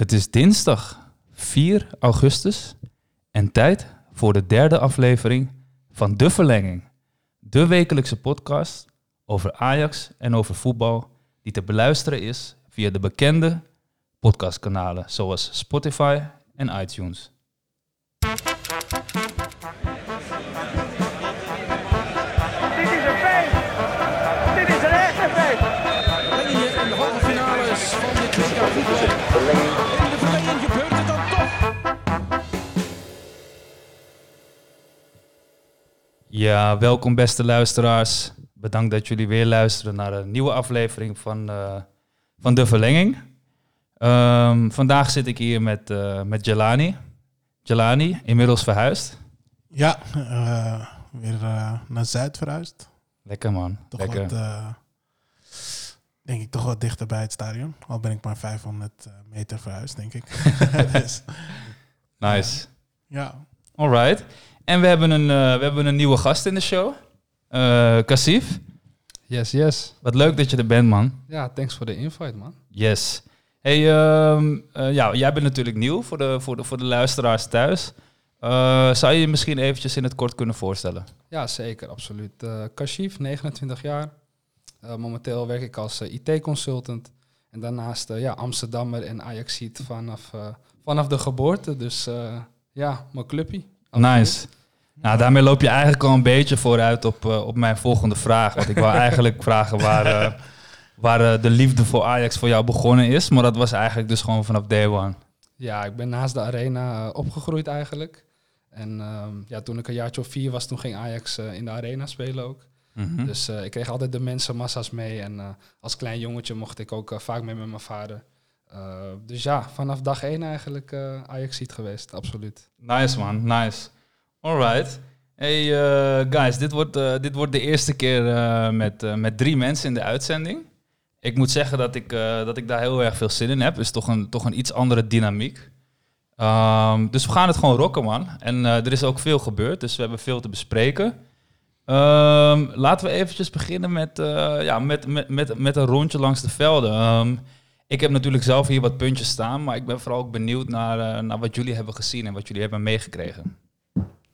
Het is dinsdag 4 augustus en tijd voor de derde aflevering van De Verlenging. De wekelijkse podcast over Ajax en over voetbal die te beluisteren is via de bekende podcastkanalen zoals Spotify en iTunes. Ja, welkom beste luisteraars. Bedankt dat jullie weer luisteren naar een nieuwe aflevering van, eh, van De Verlenging. Ehm, vandaag zit ik hier met, eh, met Jelani. Jelani, inmiddels verhuisd. Ja, eh, weer naar Zuid verhuisd. Lekker man, Toch lekker. wat, denk ik, toch wat dichter bij het stadion. Al ben ik maar 500 eh, meter verhuisd, denk ik. dus, Nice. ja, Alright. En we hebben, een, eh, we hebben een nieuwe gast in de show. Eh Kassif. Yes, yes. Wat leuk dat je er bent man. Ja, thanks voor de invite, man. Yes. Hey, ehm, eh, ja, jij bent natuurlijk nieuw voor de, voor de, voor de luisteraars thuis. Zou je je misschien eventjes in het kort kunnen voorstellen? Ja, zeker, absoluut. Kashif, 29 jaar. Momenteel werk ik als IT-consultant. En daarnaast ja, Amsterdammer en Ajaxiet vanaf, vanaf de geboorte. Dus ja, mijn clubje. Nice. Nou, daarmee loop je eigenlijk al een beetje vooruit op, eh, op mijn volgende vraag. Want ik wou eigenlijk vragen waar, eh, waar eh, de liefde voor Ajax voor jou begonnen is. Maar dat was eigenlijk dus gewoon vanaf day one. Ja, ik ben naast de arena opgegroeid eigenlijk. En ehm, ja, toen ik een jaartje of vier was, toen ging Ajax eh, in de arena spelen ook. Mhm. Dus eh, ik kreeg altijd de mensenmassa's mee. En eh, als klein jongetje mocht ik ook vaak mee met mijn vader. Eh, dus ja, vanaf dag één eigenlijk uh, Ajax-ziet geweest, absoluut. Nice man, nice. Alright. Hey eh, guys, dit wordt, eh, dit wordt de eerste keer eh, met, met drie mensen in de uitzending. Ik moet zeggen dat ik, dat ik daar heel erg veel zin in heb. is toch een, toch een iets andere dynamiek. Ehm, dus we gaan het gewoon rocken man. En er is ook veel gebeurd, dus we hebben veel te bespreken. Ehm, laten we eventjes beginnen met, ja, met, met, met, met een rondje langs de velden. Ehm, ik heb natuurlijk zelf hier wat puntjes staan, maar ik ben vooral ook benieuwd naar, naar wat jullie hebben gezien en wat jullie hebben meegekregen.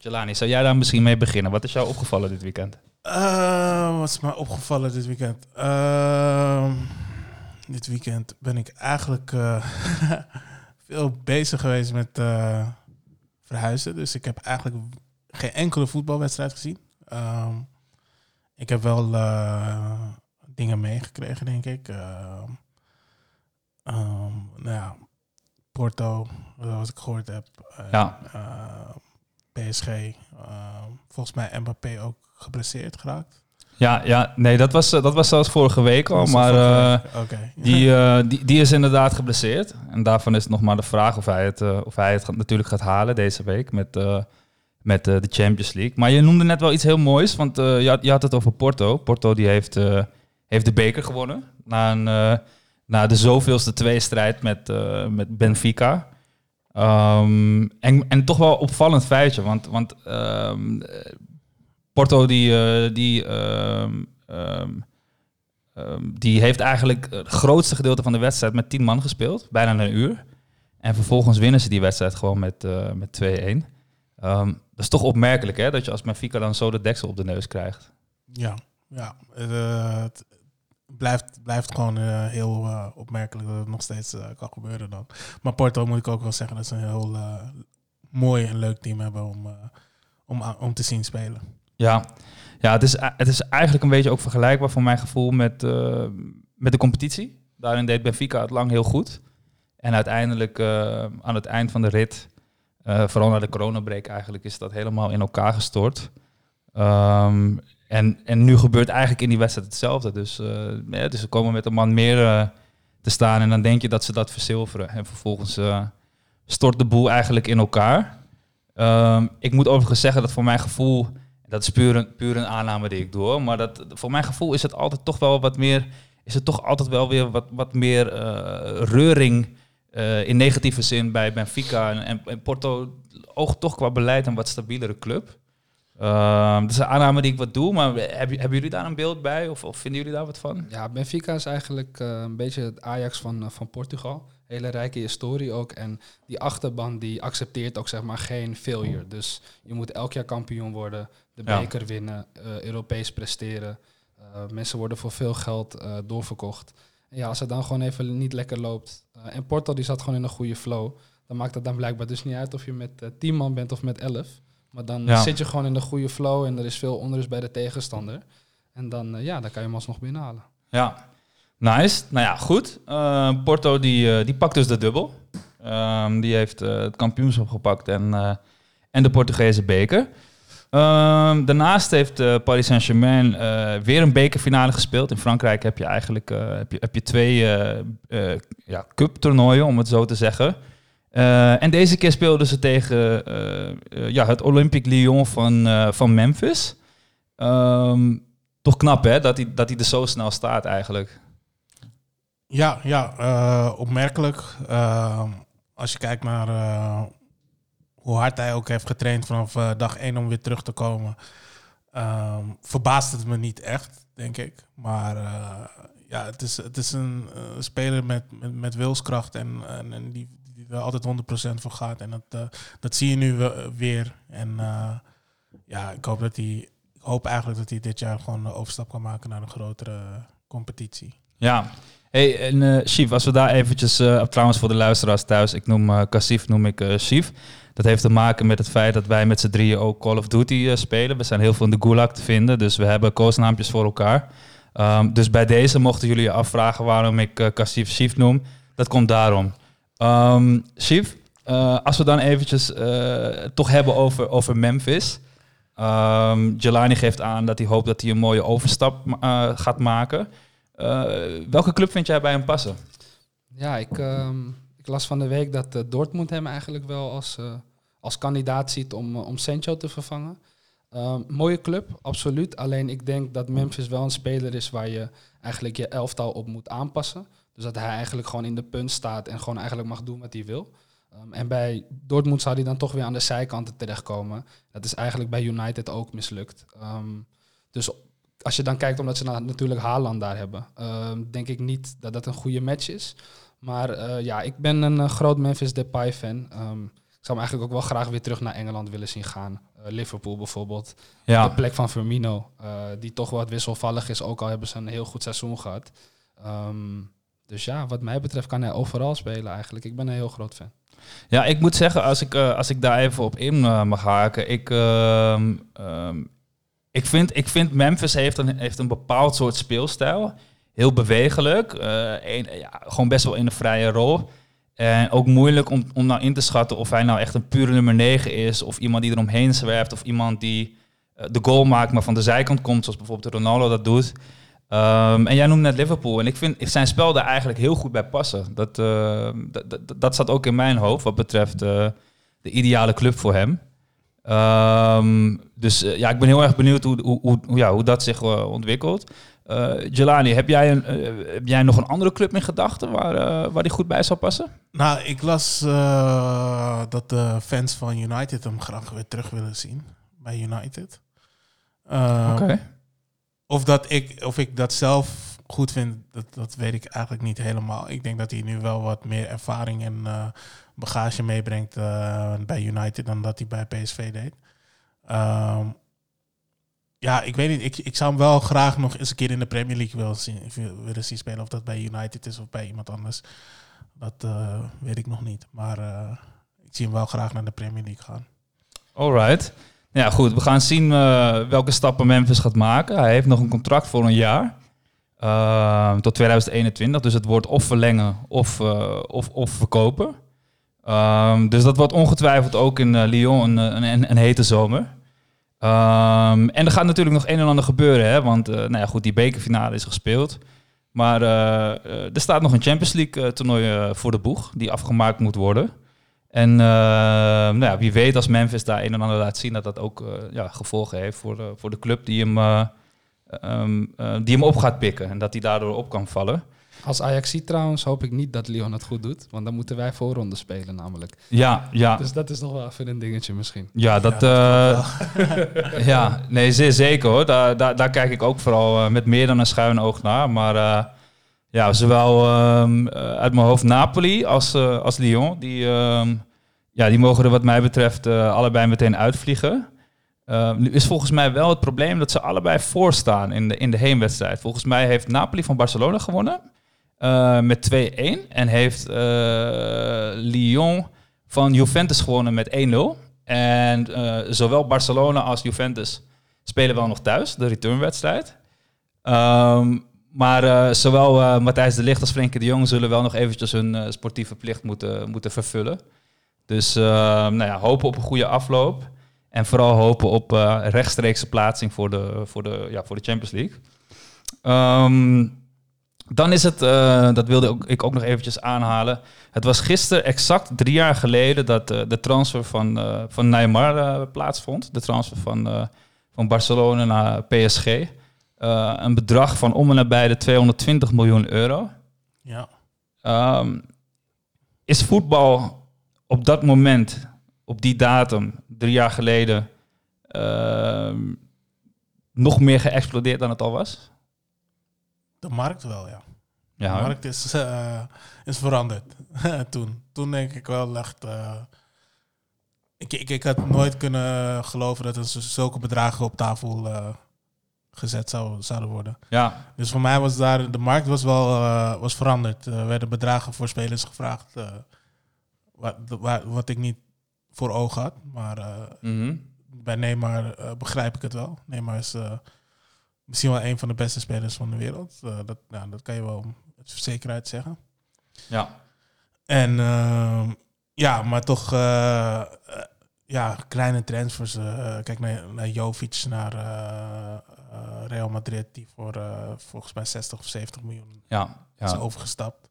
Jelani, zou jij daar misschien mee beginnen? Wat is jou opgevallen dit weekend? Eh, wat is mij opgevallen dit weekend? Ehm, dit weekend ben ik eigenlijk eh, veel bezig geweest met eh, verhuizen. Dus ik heb eigenlijk geen enkele voetbalwedstrijd gezien. Ehm, ik heb wel dingen meegekregen, denk ik. Ehm, nou ja, Porto, zoals ik gehoord heb. Ja. PSG. ehm, volgens mij Mbappé ook geblesseerd geraakt. Ja, ja nee, dat was, eh, dat was zelfs vorige week al, maar eh, die, eh, die, die is inderdaad geblesseerd. En daarvan is het nog maar de vraag of hij het, of hij het gaat- natuurlijk gaat halen deze week met, met de Champions League. Maar je noemde net wel iets heel moois, want je, had, je had het over Porto. Porto die heeft, heeft de beker gewonnen na, een, na de zoveelste tweestrijd met, met Benfica. Ehm, en, en toch wel opvallend feitje, want, want ehm, eh, Porto die, eh, die, ehm, die heeft eigenlijk het grootste gedeelte van de wedstrijd met 10 man gespeeld, bijna een uur. En vervolgens winnen ze die wedstrijd gewoon met, eh, met 2-1. Ehm, dat is toch opmerkelijk hè, dat je als Benfica dan zo de deksel op de neus krijgt. Ja, ja. eh, het blijft, blijft gewoon eh, heel eh, opmerkelijk dat het nog steeds eh, kan gebeuren dan. Maar Porto moet ik ook wel zeggen dat ze een heel mooi en leuk team hebben om, om, om te zien spelen. Ja, ja het, is, het is eigenlijk een beetje ook vergelijkbaar voor mijn gevoel met, met de competitie. Daarin deed Benfica het lang heel goed. En uiteindelijk aan het eind van de rit, vooral na de coronabreak eigenlijk, is dat helemaal in elkaar gestort. Ehm, en, en nu gebeurt eigenlijk in die wedstrijd hetzelfde. Dus, eh, ja, dus ze komen met een man meer eh, te staan en dan denk je dat ze dat verzilveren. En vervolgens eh, stort de boel eigenlijk in elkaar. Ehm, ik moet overigens zeggen dat voor mijn gevoel, dat is puur een, aanname die ik doe, maar dat, voor mijn gevoel is het altijd toch wel wat meer, is het toch altijd wel weer wat, wat meer reuring in negatieve zin bij Benfica en, en, en Porto oogt toch qua beleid een wat stabielere club. Ehm, dat is een aanname die ik wat doe, maar heb, hebben jullie daar een beeld bij of, of vinden jullie daar wat van? Ja, Benfica is eigenlijk eh, een beetje het Ajax van, eh, van Portugal. hele rijke historie ook. En die achterban die accepteert ook zeg maar geen failure. Dus je moet elk jaar kampioen worden, de Ja. beker winnen, eh, Europees presteren. Mensen worden voor veel geld doorverkocht. En ja, als het dan gewoon even niet lekker loopt. en Porto die zat gewoon in een goede flow. Dan maakt het dan blijkbaar dus niet uit of je met eh 10 man bent of met 11. Maar dan Ja. zit je gewoon in de goede flow en er is veel onrust bij de tegenstander. En dan, eh, ja, dan kan je hem alsnog binnenhalen. Ja, nice. Nou ja, goed. Eh, Porto die, eh, die pakt dus de dubbel. Ehm, die heeft het kampioenschap gepakt en, en de Portugese beker. Ehm, daarnaast heeft Paris Saint-Germain weer een bekerfinale gespeeld. In Frankrijk heb je eigenlijk heb je, heb je twee ja, cup-toernooien, om het zo te zeggen. Eh, en deze keer speelden ze tegen eh, eh, ja, het Olympique Lyon van, van Memphis. Ehm, toch knap, hè, dat hij, dat hij er zo snel staat eigenlijk. Ja, ja opmerkelijk. Als je kijkt naar hoe hard hij ook heeft getraind vanaf dag 1 om weer terug te komen, ehm, verbaast het me niet echt, denk ik. Maar ja, het is, het is een speler met, met, met wilskracht en, en die, altijd 100% voor gaat. En dat, eh, dat zie je nu we- weer. En eh, ja, ik hoop, dat hij, ik hoop eigenlijk dat hij dit jaar gewoon de overstap kan maken naar een grotere competitie. Ja. Hey, en eh Chief, als we daar eventjes, eh, trouwens voor de luisteraars thuis, ik noem eh Cassif, noem ik eh Chief. Dat heeft te maken met het feit dat wij met z'n drieën ook Call of Duty eh, spelen. We zijn heel veel in de Gulag te vinden, dus we hebben koosnaampjes voor elkaar. Ehm, dus bij deze mochten jullie je afvragen waarom ik eh Cassif Chief noem. Dat komt daarom. Ehm Chief, eh, als we dan eventjes eh, toch hebben over, over Memphis. Ehm Jelani geeft aan dat hij hoopt dat hij een mooie overstap eh, gaat maken. Welke club vind jij bij hem passen? Ja, ik, ehm, ik las van de week dat Dortmund hem eigenlijk wel als, als kandidaat ziet om, om Sancho te vervangen. Mooie club, absoluut. Alleen ik denk dat Memphis wel een speler is waar je eigenlijk je elftal op moet aanpassen. Dus dat hij eigenlijk gewoon in de punt staat en gewoon eigenlijk mag doen wat hij wil. Ehm, en bij Dortmund zou hij dan toch weer aan de zijkanten terechtkomen. Dat is eigenlijk bij United ook mislukt. Ehm, dus als je dan kijkt, omdat ze na- natuurlijk Haaland daar hebben, ehm, denk ik niet dat dat een goede match is. Maar eh, ja, ik ben een eh, groot Memphis Depay fan. Ik zou hem eigenlijk ook wel graag weer terug naar Engeland willen zien gaan. Eh, Liverpool bijvoorbeeld. De Ja, plek van Firmino, die toch wat wisselvallig is, ook al hebben ze een heel goed seizoen gehad. Ehm, dus ja, wat mij betreft kan hij overal spelen eigenlijk. Ik ben een heel groot fan. ja ik moet zeggen, als ik, eh, als ik daar even op in eh, mag haken. Ik, ehm, ehm, ik, vind, ik vind Memphis heeft een, heeft een bepaald soort speelstijl. Heel bewegelijk. eh, ja, gewoon best wel in een vrije rol. En ook moeilijk om, om nou in te schatten of hij nou echt een pure nummer 9 is. Of iemand die eromheen zwerft. Of iemand die de goal maakt, maar van de zijkant komt. Zoals bijvoorbeeld Ronaldo dat doet. Ehm, en jij noemde net Liverpool. En ik vind zijn spel daar eigenlijk heel goed bij passen. Dat, eh, dat, zat ook in mijn hoofd wat betreft eh, de ideale club voor hem. Ehm, dus eh, ja, ik ben heel erg benieuwd hoe, hoe, hoe, ja, hoe dat zich ontwikkelt. Jelani, heb jij, een, heb jij nog een andere club in gedachten waar, waar die goed bij zou passen? Nou, ik las dat de fans van United hem graag weer terug willen zien bij United. Eh, Of dat ik, of ik dat zelf goed vind, dat, dat weet ik eigenlijk niet helemaal. Ik denk dat hij nu wel wat meer ervaring en eh, bagage meebrengt eh, bij United dan dat hij bij PSV deed. Ehm, ja, ik weet niet. Ik, ik zou hem wel graag nog eens een keer in de Premier League willen zien, willen zien spelen. Of dat bij United is of bij iemand anders. Dat eh, weet ik nog niet. Maar ik zie hem wel graag naar de Premier League gaan. Alright. Ja, goed. We gaan zien eh, welke stappen Memphis gaat maken. Hij heeft nog een contract voor een jaar. eh, tot 2021. Dus het wordt of verlengen of, eh, of, of verkopen. Ehm, dus dat wordt ongetwijfeld ook in eh, Lyon een, een, een, hete zomer. Ehm, en er gaat natuurlijk nog een en ander gebeuren. Hè? Want nou ja, goed, die bekerfinale is gespeeld. Maar er staat nog een Champions League toernooi voor de boeg. Die afgemaakt moet worden. En eh, nou ja, wie weet als Memphis daar een en ander laat zien... dat dat ook eh, ja, gevolgen heeft voor, de- voor de club die hem, eh, ehm, eh, die hem op gaat pikken. En dat hij daardoor op kan vallen. Als Ajax trouwens hoop ik niet dat Lyon het goed doet. Want dan moeten wij voorronde spelen namelijk. Ja, ja. Dus dat is nog wel even een dingetje misschien. Ja, dat, Ja, eh, ja, nee, zeer zeker hoor. Daar, daar, daar kijk ik ook vooral met meer dan een schuin oog naar. Maar eh, ja, zowel ehm, eh, uit mijn hoofd Napoli als, eh, als Lyon. Die, ehm, ja, die mogen er wat mij betreft eh, allebei meteen uitvliegen. Ehm, nu is volgens mij wel het probleem dat ze allebei voorstaan in de, in de heenwedstrijd. Volgens mij heeft Napoli van Barcelona gewonnen met 2-1. En heeft Lyon van Juventus gewonnen met 1-0. En zowel Barcelona als Juventus spelen wel nog thuis, de returnwedstrijd. Ehm, maar eh, zowel eh, Matthijs de Ligt als Frenkie de Jong zullen wel nog eventjes hun eh, sportieve plicht moeten, moeten vervullen. Dus nou ja, hopen op een goede afloop. En vooral hopen op rechtstreekse plaatsing voor de, voor de, ja, voor de Champions League. Ehm, dan is het, dat wilde ik ook nog eventjes aanhalen. Het was gisteren exact drie jaar geleden dat de transfer van, van Neymar plaatsvond. De transfer van, van Barcelona naar PSG. Eh, een bedrag van om en nabij de 220 miljoen euro. Ja. Ehm, is voetbal op dat moment, op die datum, drie jaar geleden, ehm, nog meer geëxplodeerd dan het al was? De markt wel, ja. Ja, de markt is, eh, is veranderd toen. Toen denk ik wel echt... eh, ik, ik, ik had nooit kunnen geloven dat er zulke bedragen op tafel gezet zou, zouden worden. ja, Dus voor mij was daar... De markt was wel eh, was veranderd. Er werden bedragen voor spelers gevraagd... eh, wat, wat ik niet voor ogen had. Maar eh, mhm. bij Neymar eh, begrijp ik het wel. Neymar is eh, misschien wel een van de beste spelers van de wereld. Eh, dat, nou, dat kan je wel met zekerheid zeggen. ja. En ehm, ja, maar toch eh, eh, ja, kleine transfers. eh, kijk naar, naar Jovic, naar eh, eh, Real Madrid, die voor eh, volgens mij 60 of 70 miljoen ja, is ja. overgestapt.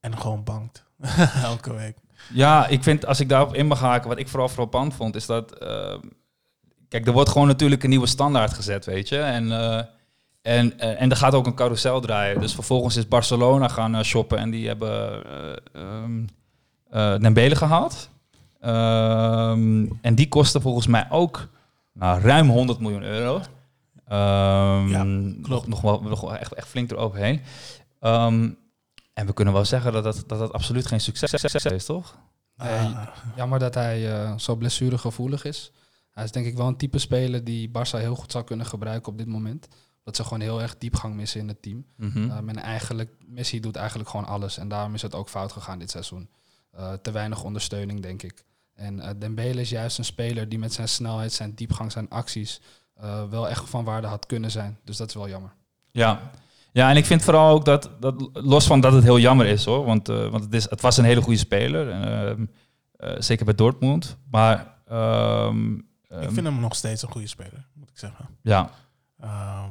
En gewoon bankt. Elke week. Ja, ik vind, als ik daarop in mag haken, wat ik vooral frappant vond, is dat... eh, kijk, er wordt gewoon natuurlijk een nieuwe standaard gezet, weet je. En, eh, en, eh, en er gaat ook een carousel draaien. Dus vervolgens is Barcelona gaan eh, shoppen en die hebben eh eh, Dembele gehaald. Ehm, en die kostte volgens mij ook nou, ruim 100 miljoen euro. Ehm, Ja, Nog, klopt. nog wel, nog wel echt, echt flink eroverheen. Ehm, en we kunnen wel zeggen dat dat, dat, dat absoluut geen succes is, toch? Nee, Ah, Jammer dat hij eh, zo blessuregevoelig is. Hij is denk ik wel een type speler die Barça heel goed zou kunnen gebruiken op dit moment. Dat ze gewoon heel erg diepgang missen in het team. Mhm. Ehm, en eigenlijk, Messi doet eigenlijk gewoon alles. En daarom is het ook fout gegaan dit seizoen. Eh, te weinig ondersteuning, denk ik. En eh Dembele is juist een speler die met zijn snelheid, zijn diepgang, zijn acties... eh, wel echt van waarde had kunnen zijn. Dus dat is wel jammer. Ja. ja, en ik vind vooral ook dat, dat los van dat het heel jammer is hoor, want, eh, want het, is, het was een hele goede speler, ehm, eh, zeker bij Dortmund. Maar ehm, ik ehm, vind hem nog steeds een goede speler, moet ik zeggen. ja, Ehm,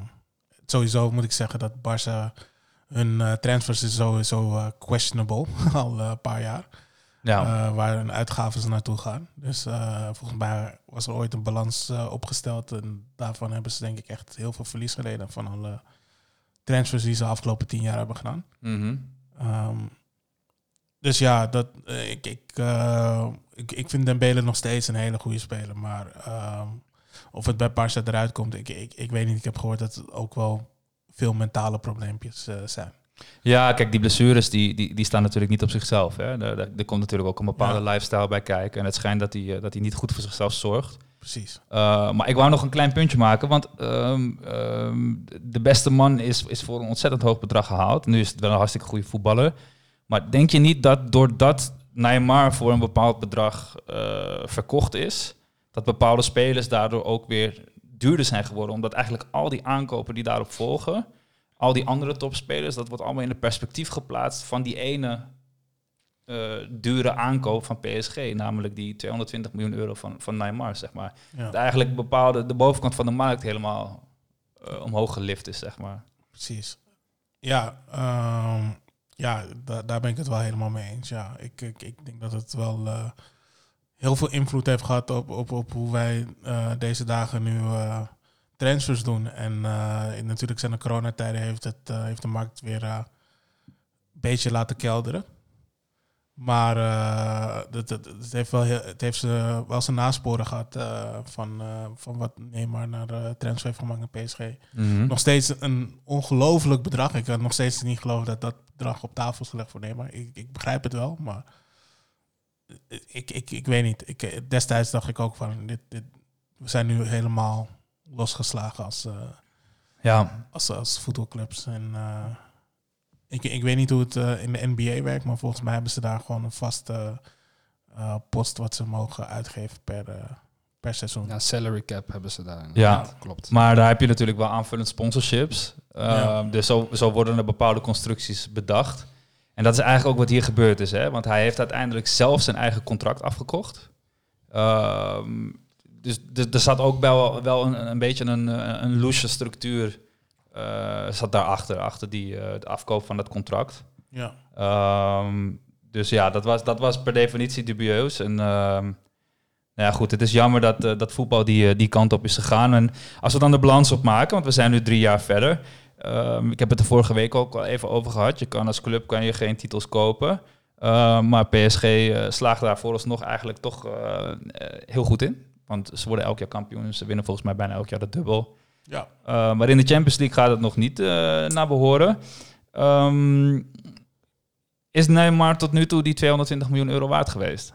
sowieso moet ik zeggen dat Barça hun eh, transfers is sowieso eh, questionable al een paar jaar. Ja, eh, waar hun uitgaven naartoe gaan. Dus eh, volgens mij was er ooit een balans eh, opgesteld. En daarvan hebben ze denk ik echt heel veel verlies geleden van alle transfers die ze de afgelopen tien jaar hebben gedaan. Mhm. Ehm, dus ja, dat, ik, ik, eh, ik, ik vind Dembele nog steeds een hele goede speler. Maar ehm, of het bij Barca eruit komt, ik, ik, ik weet niet. Ik heb gehoord dat het ook wel veel mentale probleempjes zijn. Ja, kijk, die blessures die, die, die staan natuurlijk niet op zichzelf. Hè. Er, komt natuurlijk ook een bepaalde Ja. lifestyle bij kijken. En het schijnt dat hij, eh, dat hij niet goed voor zichzelf zorgt. Precies. Uh, maar ik wou nog een klein puntje maken, want ehm, ehm, de beste man is, is voor een ontzettend hoog bedrag gehaald. Nu is het wel een hartstikke goede voetballer. Maar denk je niet dat doordat Neymar voor een bepaald bedrag eh, verkocht is, dat bepaalde spelers daardoor ook weer duurder zijn geworden? Omdat eigenlijk al die aankopen die daarop volgen, al die andere topspelers, dat wordt allemaal in het perspectief geplaatst van die ene eh, dure aankoop van PSG, namelijk die 220 miljoen euro van, van Neymar, zeg maar Ja, dat eigenlijk bepaalde, de bovenkant van de markt helemaal eh, omhoog gelift is, zeg maar. precies. Ja, ehm, ja da- daar ben ik het wel helemaal mee eens. Ja, ik, ik, ik denk dat het wel eh, heel veel invloed heeft gehad op, op, op hoe wij deze dagen nu transfers doen. En in- natuurlijk zijn de coronatijden heeft, het, eh, heeft de markt weer eh, een beetje laten kelderen. Maar het, het, het heeft wel, heel, het heeft ze, wel zijn nasporen gehad eh, van, van wat Neymar naar transfer heeft gemaakt naar PSG. Mhm. Nog steeds een ongelooflijk bedrag. Ik kan nog steeds niet geloven dat dat bedrag op tafel is gelegd voor Neymar. Ik, ik begrijp het wel, maar ik, ik, ik weet niet. Ik, destijds dacht ik ook van, dit, dit, we zijn nu helemaal losgeslagen als, eh, Ja, als, als voetbalclubs. En eh, ik, ik weet niet hoe het eh, in de NBA werkt, maar volgens mij hebben ze daar gewoon een vaste eh, post wat ze mogen uitgeven per, per seizoen. Ja, salary cap hebben ze daar. Ja. klopt. maar daar heb je natuurlijk wel aanvullend sponsorships. Uh, Ja. Dus zo, zo worden er bepaalde constructies bedacht. En dat is eigenlijk ook wat hier gebeurd is. Hè? Want hij heeft uiteindelijk zelf zijn eigen contract afgekocht. Ehm, dus er zat ook wel, wel een, een beetje een, eh, een loose structuur eh zat daarachter, achter die, eh, de afkoop van dat contract. Ja. Ehm, dus ja, dat was, dat was per definitie dubieus. En ehm, nou ja, goed, het is jammer dat, dat voetbal die, die kant op is gegaan. En als we dan de balans opmaken, want we zijn nu drie jaar verder. Ehm, ik heb het er vorige week ook al even over gehad. Je kan als club kan je geen titels kopen. Maar PSG slaagt daar vooralsnog eigenlijk toch heel goed in. Want ze worden elk jaar kampioen. Ze winnen volgens mij bijna elk jaar de dubbel. Ja. Uh, maar in de Champions League gaat het nog niet uh, naar behoren. Um, is Neymar tot nu toe die 220 miljoen euro waard geweest?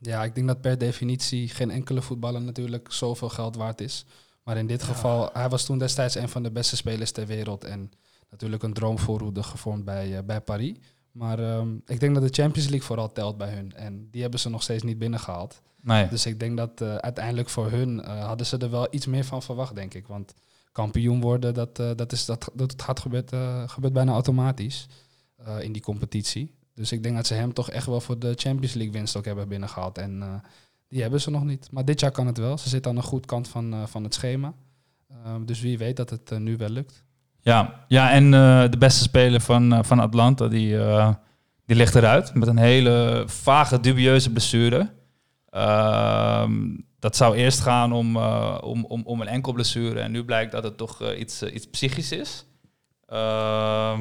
Ja, ik denk dat per definitie geen enkele voetballer natuurlijk zoveel geld waard is. Maar in dit ja. geval, hij was toen destijds een van de beste spelers ter wereld. En natuurlijk een droomvoorhoede gevormd bij, uh, bij Paris. Maar um, ik denk dat de Champions League vooral telt bij hun. En die hebben ze nog steeds niet binnengehaald. Nee. Dus ik denk dat uh, uiteindelijk voor hun uh, hadden ze er wel iets meer van verwacht, denk ik. Want kampioen worden, dat, uh, dat, is, dat, dat gaat gebeurt, gebeurt bijna automatisch in die competitie. Dus ik denk dat ze hem toch echt wel voor de Champions League winst ook hebben binnengehaald. En die hebben ze nog niet. Maar dit jaar kan het wel. Ze zitten aan de goede kant van, van het schema. dus wie weet dat het nu wel lukt. Ja, ja en de beste speler van, van Atlanta, die, die ligt eruit. Met een hele vage, dubieuze blessure. Uh, dat zou eerst gaan om, uh, om, om, om een enkel blessure en nu blijkt dat het toch uh, iets, iets psychisch is. Uh,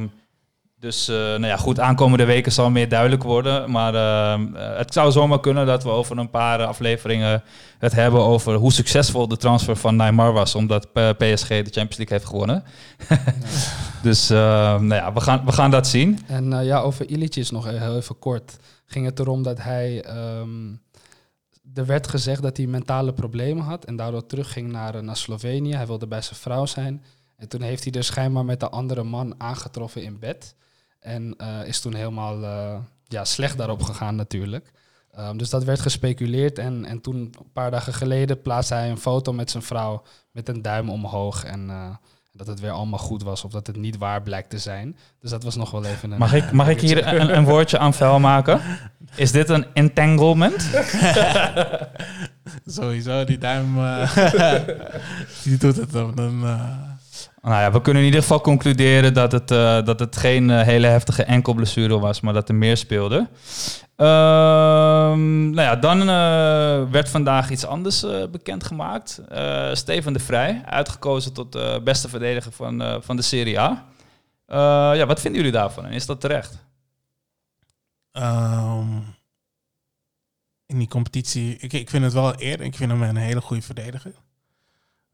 dus nou ja, goed, aankomende weken zal meer duidelijk worden. Maar ehm, het zou zomaar kunnen dat we over een paar afleveringen het hebben over hoe succesvol de transfer van Neymar was. Omdat PSG de Champions League heeft gewonnen. dus nou ja, we gaan, we gaan dat zien. En ja, over Illich nog heel even kort. Ging het erom dat hij... er werd gezegd dat hij mentale problemen had en daardoor terugging naar, naar Slovenië. Hij wilde bij zijn vrouw zijn. En toen heeft hij er schijnbaar met de andere man aangetroffen in bed. En uh, is toen helemaal uh, ja, slecht daarop gegaan natuurlijk. Um, dus dat werd gespeculeerd. En, en toen, een paar dagen geleden, plaatste hij een foto met zijn vrouw met een duim omhoog. En dat het weer allemaal goed was of dat het niet waar blijkt te zijn. Dus dat was nog wel even een... Mag ik, mag ik hier een, een woordje aan vuil maken? Is dit een entanglement? Sowieso, die duim, uh, die doet het dan. dan uh... Nou ja, we kunnen in ieder geval concluderen dat het, uh, dat het geen hele heftige enkelblessure was, maar dat er meer speelde. Ehm, nou ja, dan werd vandaag iets anders bekendgemaakt. Steven de Vrij, uitgekozen tot beste verdediger van, van de Serie A. ja, wat vinden jullie daarvan en is dat terecht? Um, in die competitie, ik, ik vind het wel eer. Ik vind hem een hele goede verdediger.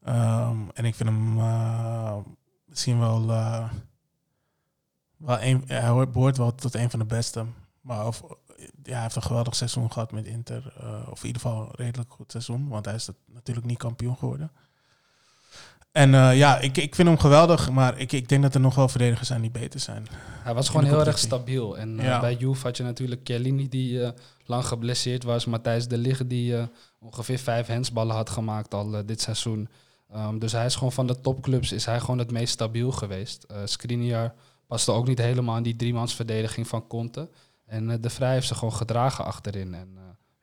Um, en ik vind hem misschien wel, wel een, hij behoort wel tot een van de beste. Maar of, ja, hij heeft een geweldig seizoen gehad met Inter. Uh, of in ieder geval een redelijk goed seizoen. Want hij is natuurlijk niet kampioen geworden. En uh, ja, ik, ik vind hem geweldig, maar ik, ik denk dat er nog wel verdedigers zijn die beter zijn. Hij was gewoon heel erg stabiel. En uh, ja. bij Juve had je natuurlijk Chiellini die uh, lang geblesseerd was. Matthijs de Ligge die ongeveer vijf hensballen had gemaakt al dit seizoen. Um, dus hij is gewoon van de topclubs is hij gewoon het meest stabiel geweest. Skriniar paste ook niet helemaal in die driemansverdediging van Conte. En de Vrij heeft ze gewoon gedragen achterin. En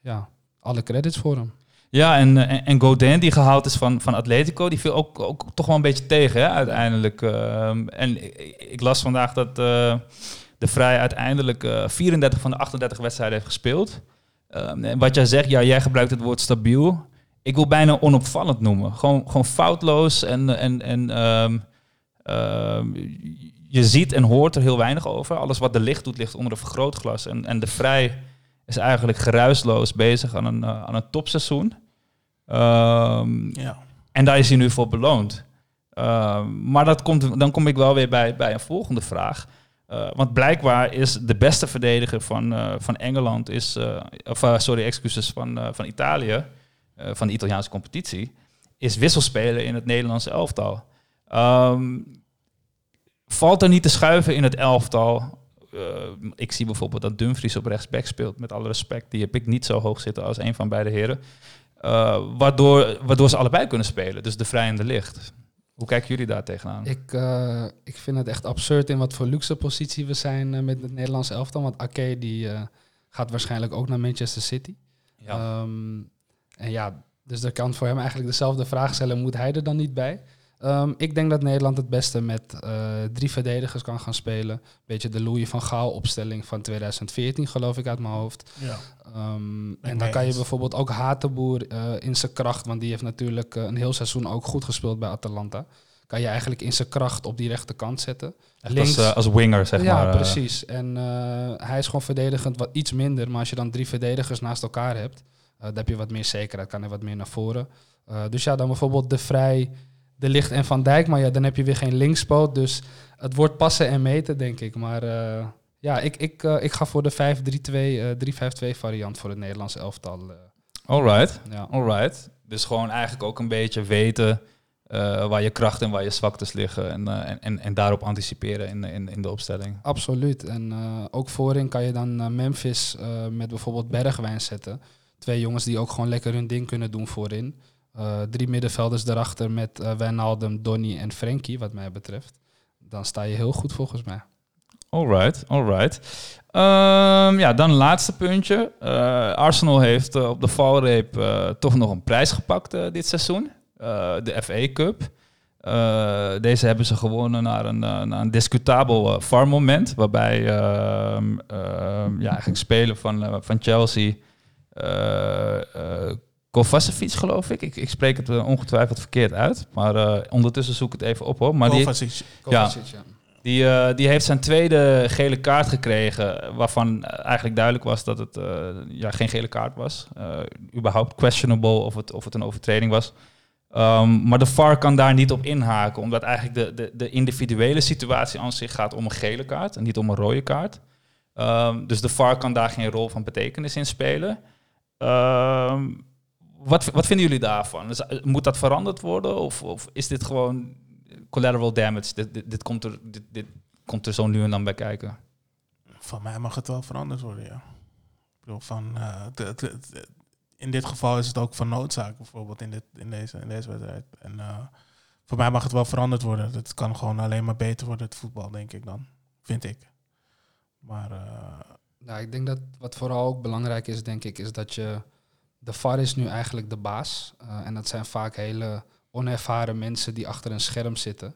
ja, alle credits voor hem. Ja, en, en, en Godin, die gehaald is van, van Atletico, die viel ook, ook toch wel een beetje tegen, hè, uiteindelijk. Uh, en ik, las vandaag dat de Vrij uiteindelijk uh, 34 van de 38 wedstrijden heeft gespeeld. en wat jij zegt, ja, jij gebruikt het woord stabiel. Ik wil bijna onopvallend noemen. Gewoon, gewoon foutloos en, en, en um, je ziet en hoort er heel weinig over. Alles wat de licht doet, ligt onder een vergrootglas. En, en de Vrij is eigenlijk geruisloos bezig aan een, eh, aan een topseizoen. Ehm, Ja. en daar is hij nu voor beloond. Ehm, maar dat komt, dan kom ik wel weer bij, bij een volgende vraag. Eh, want blijkbaar is de beste verdediger van, eh, van Engeland, is, of sorry, excuses, van, van Italië, van de Italiaanse competitie, is wisselspeler in het Nederlandse elftal. Ehm, valt er niet te schuiven in het elftal? Eh, ik zie bijvoorbeeld dat Dumfries op rechtsback speelt, met alle respect. Die heb ik niet zo hoog zitten als een van beide heren. Eh, waardoor, waardoor ze allebei kunnen spelen, dus de vrij en de licht. Hoe kijken jullie daar tegenaan? Ik, eh, ik vind het echt absurd in wat voor luxe positie we zijn met het Nederlandse elftal. Want Ake die gaat waarschijnlijk ook naar Manchester City. ja. Ehm, en ja, dus er kan voor hem eigenlijk dezelfde vraag stellen, moet hij er dan niet bij? Ehm, ik denk dat Nederland het beste met eh, drie verdedigers kan gaan spelen. Beetje de Louis van Gaal opstelling van 2014 geloof ik uit mijn hoofd. ja. Ehm, en dan kan je bijvoorbeeld ook Hatenboer eh, in zijn kracht, want die heeft natuurlijk eh, een heel seizoen ook goed gespeeld bij Atalanta. Kan je eigenlijk in zijn kracht op die rechterkant zetten. Echt als, als winger, zeg ja, maar. eh. precies. En eh, hij is gewoon verdedigend wat iets minder. Maar als je dan drie verdedigers naast elkaar hebt, dan heb je wat meer zekerheid. Kan er wat meer naar voren. Eh, dus ja, dan bijvoorbeeld De Vrij, De Licht en Van Dijk. Maar ja, dan heb je weer geen linkspoot. Dus het wordt passen en meten, denk ik. Maar eh, ja, ik, ik, eh, ik ga voor de 5-3-2, eh 3-5-2 variant voor het Nederlandse elftal. eh. Alright, ja. alright. Dus gewoon eigenlijk ook een beetje weten eh, waar je krachten en waar je zwaktes liggen. En, eh, en, en, en daarop anticiperen in, in, in de opstelling. Absoluut. En eh, ook voorin kan je dan eh, Memphis eh, met bijvoorbeeld Bergwijn zetten. Twee jongens die ook gewoon lekker hun ding kunnen doen voorin. Eh, drie middenvelders daarachter met eh Wijnaldum, Donny en Frenkie, wat mij betreft. Dan sta je heel goed volgens mij. Alright, alright. Ehm, ja, dan laatste puntje. Eh, Arsenal heeft op de valreep toch nog een prijs gepakt dit seizoen. De FA Cup. Deze hebben ze gewonnen naar een, naar een discutabel VAR-moment. Waarbij ehm, ehm, ja, eigenlijk spelen van, van Chelsea... Kovacevic, geloof ik. ik. Ik spreek het eh, ongetwijfeld verkeerd uit. Maar eh, ondertussen zoek ik het even op hoor. Maar die, Kovacic. Kovacic, ja. die, eh, die heeft zijn tweede gele kaart gekregen, waarvan eigenlijk duidelijk was dat het ja, geen gele kaart was. Überhaupt questionable of het, of het een overtreding was. Ehm, maar de VAR kan daar niet op inhaken, omdat eigenlijk de, de, de individuele situatie aan zich gaat om een gele kaart en niet om een rode kaart. Ehm, dus de VAR kan daar geen rol van betekenis in spelen. Ehm, wat, wat vinden jullie daarvan? Dus, eh, moet dat veranderd worden of, of is dit gewoon collateral damage? Dit, dit, dit komt er, dit, dit komt er zo nu en dan bij kijken. Van mij mag het wel veranderd worden, ja. Ik bedoel, van, eh, in dit geval is het ook van noodzaak, bijvoorbeeld in, dit, in, deze, in deze wedstrijd. En eh, voor mij mag het wel veranderd worden. Het kan gewoon alleen maar beter worden, het voetbal, denk ik dan. Vind ik. Maar eh, Nou, ik denk dat wat vooral ook belangrijk is, denk ik, is dat je... De VAR is nu eigenlijk de baas. Eh, en dat zijn vaak hele onervaren mensen die achter een scherm zitten.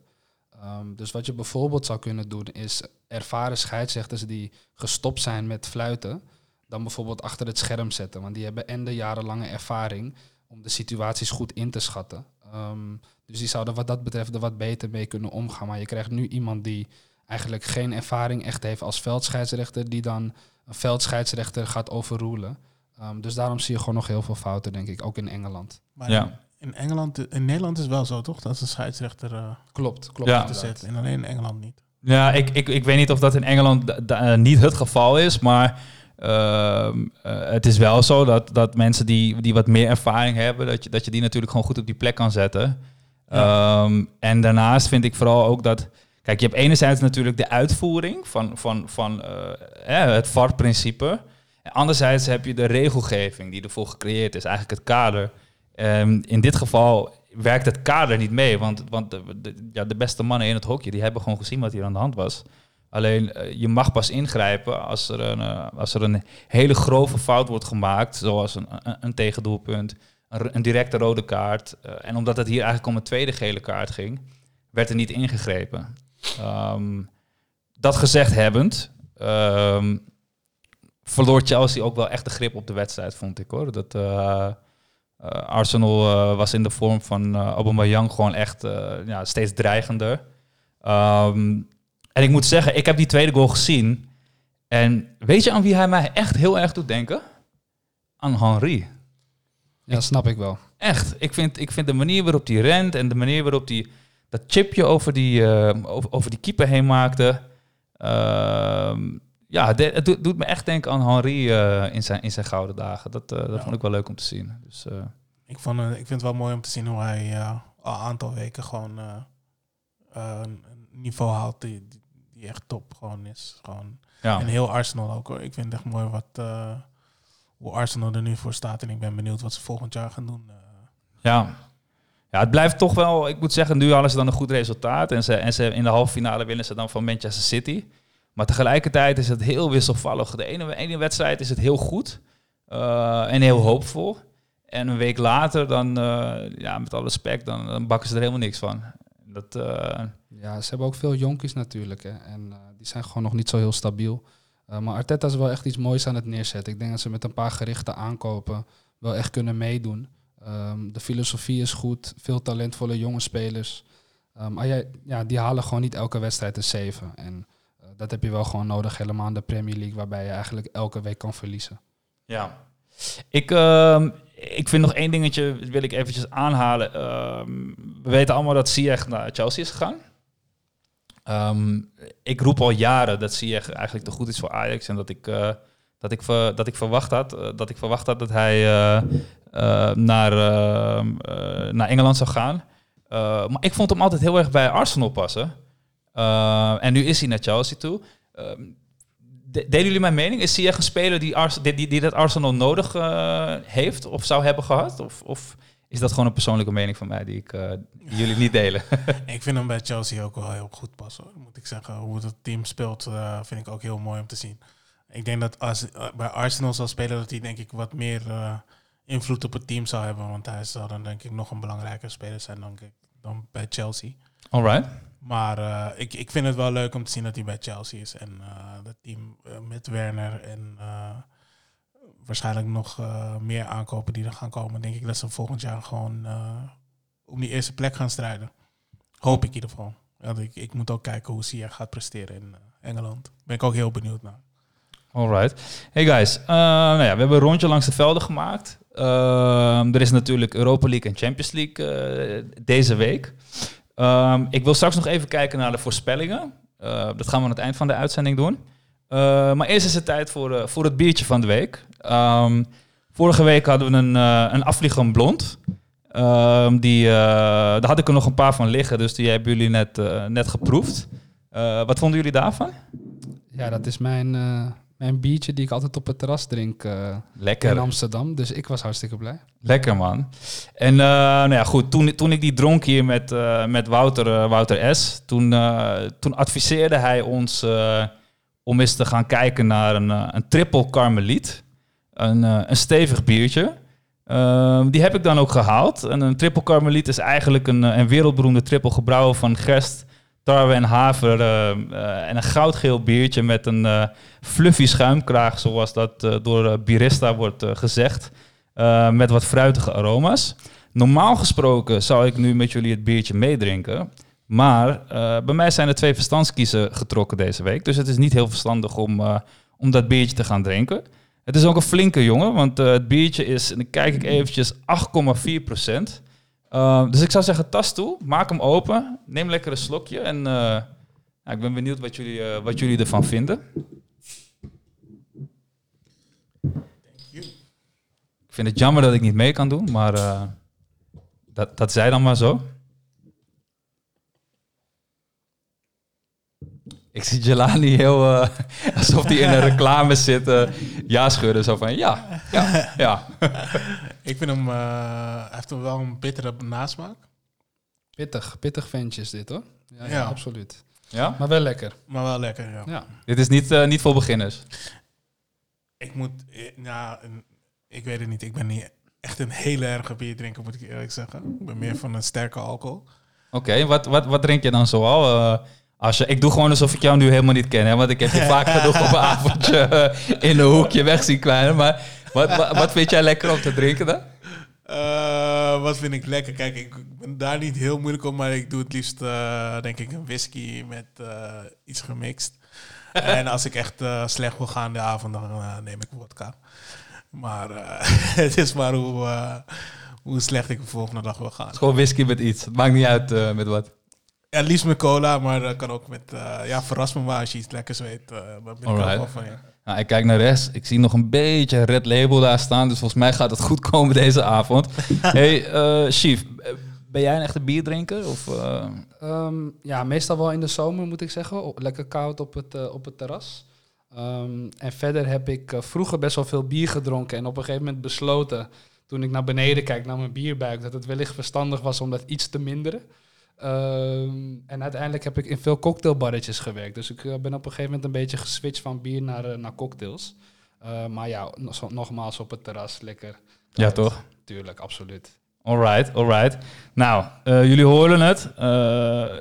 Ehm, dus wat je bijvoorbeeld zou kunnen doen, is ervaren scheidsrechters die gestopt zijn met fluiten, dan bijvoorbeeld achter het scherm zetten. Want die hebben en de jarenlange ervaring om de situaties goed in te schatten. Ehm, dus die zouden wat dat betreft er wat beter mee kunnen omgaan. Maar je krijgt nu iemand die eigenlijk geen ervaring echt heeft als veldscheidsrechter, die dan een veldscheidsrechter gaat overroelen. Ehm, dus daarom zie je gewoon nog heel veel fouten, denk ik, ook in Engeland. Maar Ja. in Engeland, in Nederland is het wel zo, toch? Dat is een scheidsrechter eh Klopt, klopt. Ja. te zetten. En alleen in Engeland niet. Ja, ik, ik, ik weet niet of dat in Engeland eh, niet het geval is, maar ehm, eh, het is wel zo dat, dat mensen die, die wat meer ervaring hebben, dat je, dat je die natuurlijk gewoon goed op die plek kan zetten. Ehm, en daarnaast vind ik vooral ook dat, kijk, je hebt enerzijds natuurlijk de uitvoering van, van, van eh, het VAR-principe. En anderzijds heb je de regelgeving die ervoor gecreëerd is, eigenlijk het kader. Ehm, in dit geval werkt het kader niet mee, want, want de, ja, de beste mannen in het hokje die hebben gewoon gezien wat hier aan de hand was. Alleen eh, je mag pas ingrijpen als er, een, eh, als er een hele grove fout wordt gemaakt, zoals een, een, een tegendoelpunt, een, een directe rode kaart. Eh, en omdat het hier eigenlijk om een tweede gele kaart ging, werd er niet ingegrepen. Ehm, dat gezegd hebbend, ehm, verloor Chelsea ook wel echt de grip op de wedstrijd, vond ik hoor. Dat, eh, eh, Arsenal eh, was in de vorm van eh Aubameyang gewoon echt ja, steeds dreigender. Ehm, En ik moet zeggen, ik heb die tweede goal gezien. En weet je aan wie hij mij echt heel erg doet denken? Aan Henry. Ja, snap ik wel. Echt. Ik vind, ik vind de manier waarop hij rent en de manier waarop hij dat chipje over die, over, over die keeper heen maakte. Ehm, ja, de- het doet, doet me echt denken aan Henry eh, in, zijn, in zijn gouden dagen. Dat, eh, dat Ja. vond ik wel leuk om te zien. Dus, eh, Ik, vond, ik vind het wel mooi om te zien hoe hij al een aantal weken gewoon een niveau haalt die, die, echt top gewoon is. Gewoon. ja. En heel Arsenal ook hoor. Ik vind het echt mooi wat, hoe Arsenal er nu voor staat. En ik ben benieuwd wat ze volgend jaar gaan doen. Ja. ja, het blijft toch wel... Ik moet zeggen, nu hadden ze dan een goed resultaat. En, ze, en ze, in de halve finale winnen ze dan van Manchester City. Maar tegelijkertijd is het heel wisselvallig. De ene, ene wedstrijd is het heel goed eh, en heel hoopvol. En een week later, dan, eh, ja, met alle respect, dan, dan bakken ze er helemaal niks van. Dat, eh, Ja, ze hebben ook veel jonkies natuurlijk. Hè. En die zijn gewoon nog niet zo heel stabiel. Maar Arteta is wel echt iets moois aan het neerzetten. Ik denk dat ze met een paar gerichte aankopen wel echt kunnen meedoen. Ehm, de filosofie is goed. Veel talentvolle jonge spelers. Ehm, maar jij, ja, die halen gewoon niet elke wedstrijd een 7. En dat heb je wel gewoon nodig, helemaal in de Premier League, waarbij je eigenlijk elke week kan verliezen. Ja. Ik, ehm, ik vind nog één dingetje, wil ik eventjes aanhalen. Ehm, we weten allemaal dat Ziyech naar Chelsea is gegaan. Ehm, ik roep al jaren dat Ziyech eigenlijk te goed is voor Ajax. En dat ik, eh, dat ik, ver- dat ik, verwacht, had, eh, dat ik verwacht had dat hij eh, eh, naar, ehm, eh, naar Engeland zou gaan. Eh, maar ik vond hem altijd heel erg bij Arsenal passen. Eh, en nu is hij naar Chelsea toe. De- delen jullie mijn mening? Is Ziyech een speler die, Ars die, die, die dat Arsenal nodig eh, heeft of zou hebben gehad? Of, of is dat gewoon een persoonlijke mening van mij die, ik, eh, die jullie niet delen? Ik vind hem bij Chelsea ook wel heel goed passen. hoor, Moet ik zeggen. Hoe het team speelt, vind ik ook heel mooi om te zien. Ik denk dat als bij Arsenal zal spelen, dat hij denk ik wat meer invloed op het team zou hebben. Want hij zal dan denk ik nog een belangrijker speler zijn dan, dan bij Chelsea. Alright. Maar eh, ik, ik vind het wel leuk om te zien dat hij bij Chelsea is. En eh dat team eh, met Werner en waarschijnlijk nog meer aankopen die er gaan komen. Denk ik dat ze volgend jaar gewoon om die eerste plek gaan strijden. Hoop ik in ieder geval. Want ik, ik moet ook kijken hoe Sia gaat presteren in Engeland. Ben ik ook heel benieuwd naar. Alright. Hey guys, nou ja, we hebben een rondje langs de velden gemaakt. Er is natuurlijk Europa League en Champions League deze week. Ehm, ik wil straks nog even kijken naar de voorspellingen. Eh, dat gaan we aan het eind van de uitzending doen. Eh, maar eerst is het tijd voor, eh, voor het biertje van de week. Ehm, vorige week hadden we een, een afvliegend blond. Ehm, die, daar had ik er nog een paar van liggen, dus die hebben jullie net, net geproefd. Wat vonden jullie daarvan? Ja, dat is mijn, mijn biertje die ik altijd op het terras drink uh, Lekker. in Amsterdam. Dus ik was hartstikke blij. Lekker man. En uh, nou ja, goed, toen, toen ik die dronk hier met, uh, met Wouter, Wouter S., toen, toen adviseerde hij ons om eens te gaan kijken naar een, een triple karmeliet. Een, een stevig biertje. Uh, die heb ik dan ook gehaald. En een triple karmeliet is eigenlijk een, een wereldberoemde triple gebrouwen van gerst, tarwe en haver. Uh, uh, en een goudgeel biertje met een uh, fluffy schuimkraag, zoals dat door Birista wordt gezegd. met wat fruitige aroma's. Normaal gesproken zou ik nu met jullie het biertje meedrinken. Maar bij mij zijn er twee verstandskiezen getrokken deze week. Dus het is niet heel verstandig om, om dat biertje te gaan drinken. Het is ook een flinke jongen, want het biertje is, en dan kijk ik eventjes, 8,4 procent. Uh, dus ik zou zeggen, tas toe, maak hem open, neem lekker een slokje en uh, nou, ik ben benieuwd wat jullie, wat jullie ervan vinden. Ik vind het jammer dat ik niet mee kan doen, maar dat, dat zij dan maar zo. Ik zie Jelani heel uh, alsof hij in een reclame zit. Uh, ja, schudden. Zo van ja, ja, ja. Ik vind hem, uh, hij heeft hem wel een bittere nasmaak. Pittig, pittig ventjes dit hoor. Ja, ja. ja, absoluut. Ja? Maar wel lekker. Maar wel lekker, ja. ja. Dit is niet, uh, niet voor beginners. Ik moet, nou, ik weet het niet. Ik ben niet echt een hele erge bier drinker, moet ik eerlijk zeggen. Ik ben meer van een sterke alcohol. Oké, okay, wat, wat, wat drink je dan zoal? Als je, ik doe gewoon alsof ik jou nu helemaal niet ken, hè, want ik heb je vaak genoeg op een avondje uh, in een hoekje weg zien kwijnen. Maar wat, wat, wat, vind jij lekker om te drinken dan? Uh, Eh, wat vind ik lekker? Kijk, ik ben daar niet heel moeilijk op, maar ik doe het liefst, eh, denk ik, een whisky met eh, iets gemixt. en als ik echt eh, slecht wil gaan de avond, dan eh, neem ik vodka. Maar eh, het is maar hoe, eh, hoe slecht ik de volgende dag wil gaan. Het is gewoon whisky met iets. Het maakt niet uit eh, met wat. Ja, liefst met cola, maar dat kan ook met... eh, ja, verras me maar als je iets lekkers weet. eh van je. Nou, ik kijk naar rechts. Ik zie nog een beetje red label daar staan. Dus volgens mij gaat het goed komen deze avond. hey, eh Chief. Ben jij een echte bierdrinker? Of, eh, Ehm, ja, meestal wel in de zomer moet ik zeggen. Lekker koud op het, op het terras. Ehm, en verder heb ik eh, vroeger best wel veel bier gedronken. En op een gegeven moment besloten, toen ik naar beneden kijk, naar mijn bierbuik, dat het wellicht verstandig was om dat iets te minderen. Ehm, en uiteindelijk heb ik in veel cocktailbarretjes gewerkt. Dus ik eh, ben op een gegeven moment een beetje geswitcht van bier naar, eh, naar cocktails. Eh, maar ja, nogmaals op het terras, lekker. ja, toch? Tuurlijk, absoluut. Alright, alright. Nou, jullie horen het.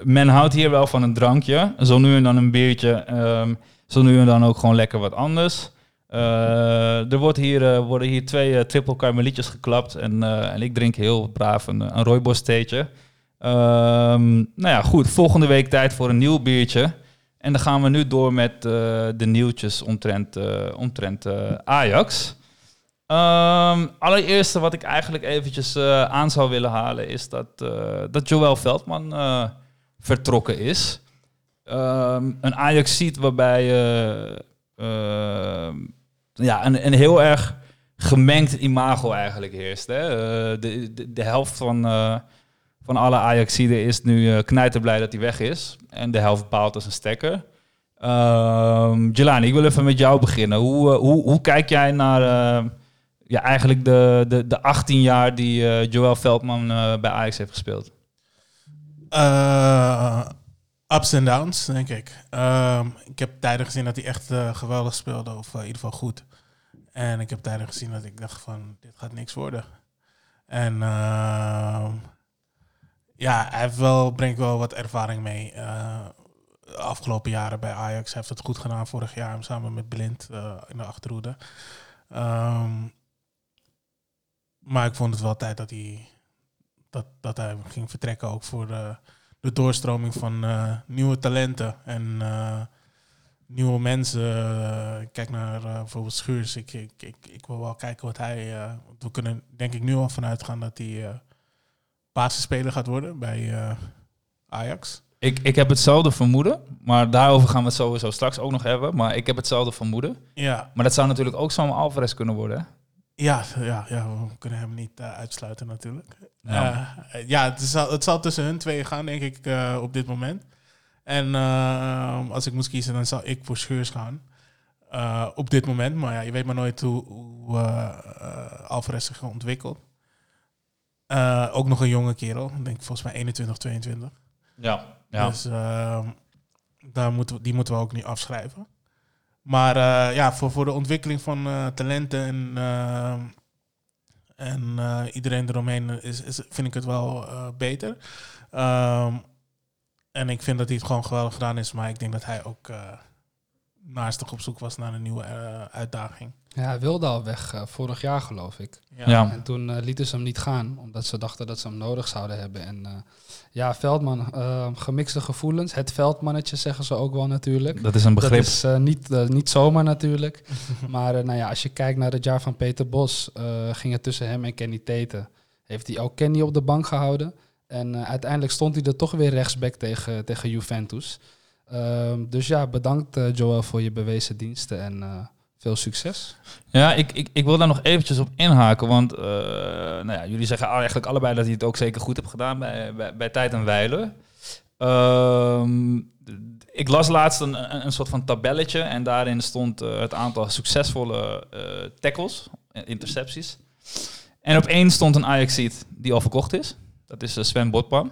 Men houdt hier wel van een drankje. Zo nu en dan een biertje. ehm, zo nu en dan ook gewoon lekker wat anders. Er wordt hier, worden hier twee triple karmelietjes geklapt. En, en ik drink heel braaf een, een rooibos theetje. Ehm, nou ja, goed. Volgende week tijd voor een nieuw biertje. En dan gaan we nu door met eh, de nieuwtjes omtrent, eh, omtrent eh, Ajax. Ehm allereerste wat ik eigenlijk eventjes aan zou willen halen is dat, dat Joël Veldman vertrokken is. Ehm, een Ajax ziet waarbij ja, een, een heel erg gemengd imago eigenlijk heerst. Hè? De, de, helft van, van alle Ajaxiden is nu uh, knijterblij dat hij weg is. En de helft baalt als een stekker. Ehm Jelani, ik wil even met jou beginnen. Hoe, eh, hoe, hoe kijk jij naar eh, ja, eigenlijk de, de, de 18 jaar die eh, Joël Veldman eh, bij Ajax heeft gespeeld? Eh, ups en downs, denk ik. Ehm, ik heb tijden gezien dat hij echt eh, geweldig speelde, of eh, in ieder geval goed. En ik heb tijden gezien dat ik dacht van, dit gaat niks worden. En ehm, ja, hij heeft wel, brengt wel wat ervaring mee. eh, de afgelopen jaren bij Ajax. Hij heeft het goed gedaan vorig jaar samen met Blind eh, in de achterhoede. Ehm, maar ik vond het wel tijd dat hij, dat, dat hij ging vertrekken ook voor de, de doorstroming van eh, nieuwe talenten en nieuwe mensen. Kijk naar bijvoorbeeld Schuurs. Ik, ik, ik, wil wel kijken wat hij... we kunnen denk ik nu al vanuit gaan dat hij basisspeler gaat worden bij eh, Ajax. Ik, ik heb hetzelfde vermoeden, maar daarover gaan we het sowieso straks ook nog hebben. Maar ik heb hetzelfde vermoeden. Ja, Maar dat zou natuurlijk ook zo'n Alvarez kunnen worden. Hè? ja, ja, ja, we kunnen hem niet eh, uitsluiten natuurlijk. Ja. Eh, ja, het, zal, het zal tussen hun twee gaan, denk ik, op dit moment. En als ik moest kiezen, dan zou ik voor Scheurs gaan. Op dit moment. Maar ja, je weet maar nooit hoe, hoe Alvarez zich ontwikkelt. Eh, ook nog een jonge kerel. Ik denk volgens mij 21, 22. Ja. ja. Dus ehm, daar moeten we, die moeten we ook niet afschrijven. Maar eh, ja, voor, voor de ontwikkeling van eh, talenten en, ehm, en iedereen eromheen is, is, vind ik het wel beter. Ehm, en ik vind dat hij het gewoon geweldig gedaan is. Maar ik denk dat hij ook naastig op zoek was naar een nieuwe eh, uitdaging. Ja, hij wilde al weg eh, vorig jaar, geloof ik. Ja. En toen eh, lieten ze hem niet gaan, omdat ze dachten dat ze hem nodig zouden hebben. En eh, ja, Veldman, gemixte gevoelens. Het Veldmannetje zeggen ze ook wel natuurlijk. Dat is een begrip. Dat is niet, niet zomaar natuurlijk. maar eh, nou ja, als je kijkt naar het jaar van Peter Bos, eh, ging het tussen hem en Kenny Teten. Heeft hij ook Kenny op de bank gehouden. En eh, uiteindelijk stond hij er toch weer rechtsback tegen, tegen Juventus. Ehm, dus ja, bedankt eh, Joel voor je bewezen diensten en eh, veel succes. Ja, ik, ik, ik wil daar nog eventjes op inhaken. Want eh, nou ja, jullie zeggen eigenlijk allebei dat hij het ook zeker goed heeft gedaan bij, bij, Tijd en Weilen. Ehm, ik las laatst een, een, soort van tabelletje. En daarin stond het aantal succesvolle tackles, intercepties. En op één stond een Ajaxiet die al verkocht is. Dat is Sven Botman.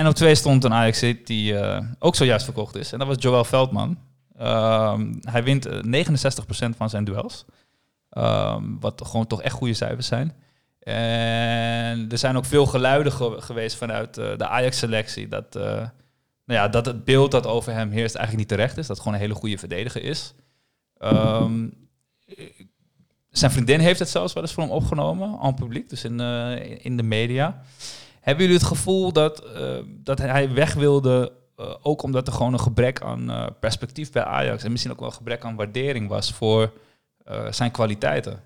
En op twee stond een Ajaxiet die eh, ook zojuist verkocht is. En dat was Joël Veldman. Ehm, hij wint eh, 69% van zijn duels. Ehm, wat gewoon toch echt goede cijfers zijn. En er zijn ook veel geluiden ge- geweest vanuit eh, de Ajax-selectie dat, eh, nou ja, dat het beeld dat over hem heerst eigenlijk niet terecht is. Dat gewoon een hele goede verdediger is. Ehm, zijn vriendin heeft het zelfs wel eens voor hem opgenomen, aan publiek, dus in, eh, in de media. Hebben jullie het gevoel dat, eh, dat hij weg wilde, eh, ook omdat er gewoon een gebrek aan eh, perspectief bij Ajax en misschien ook wel een gebrek aan waardering was voor zijn kwaliteiten?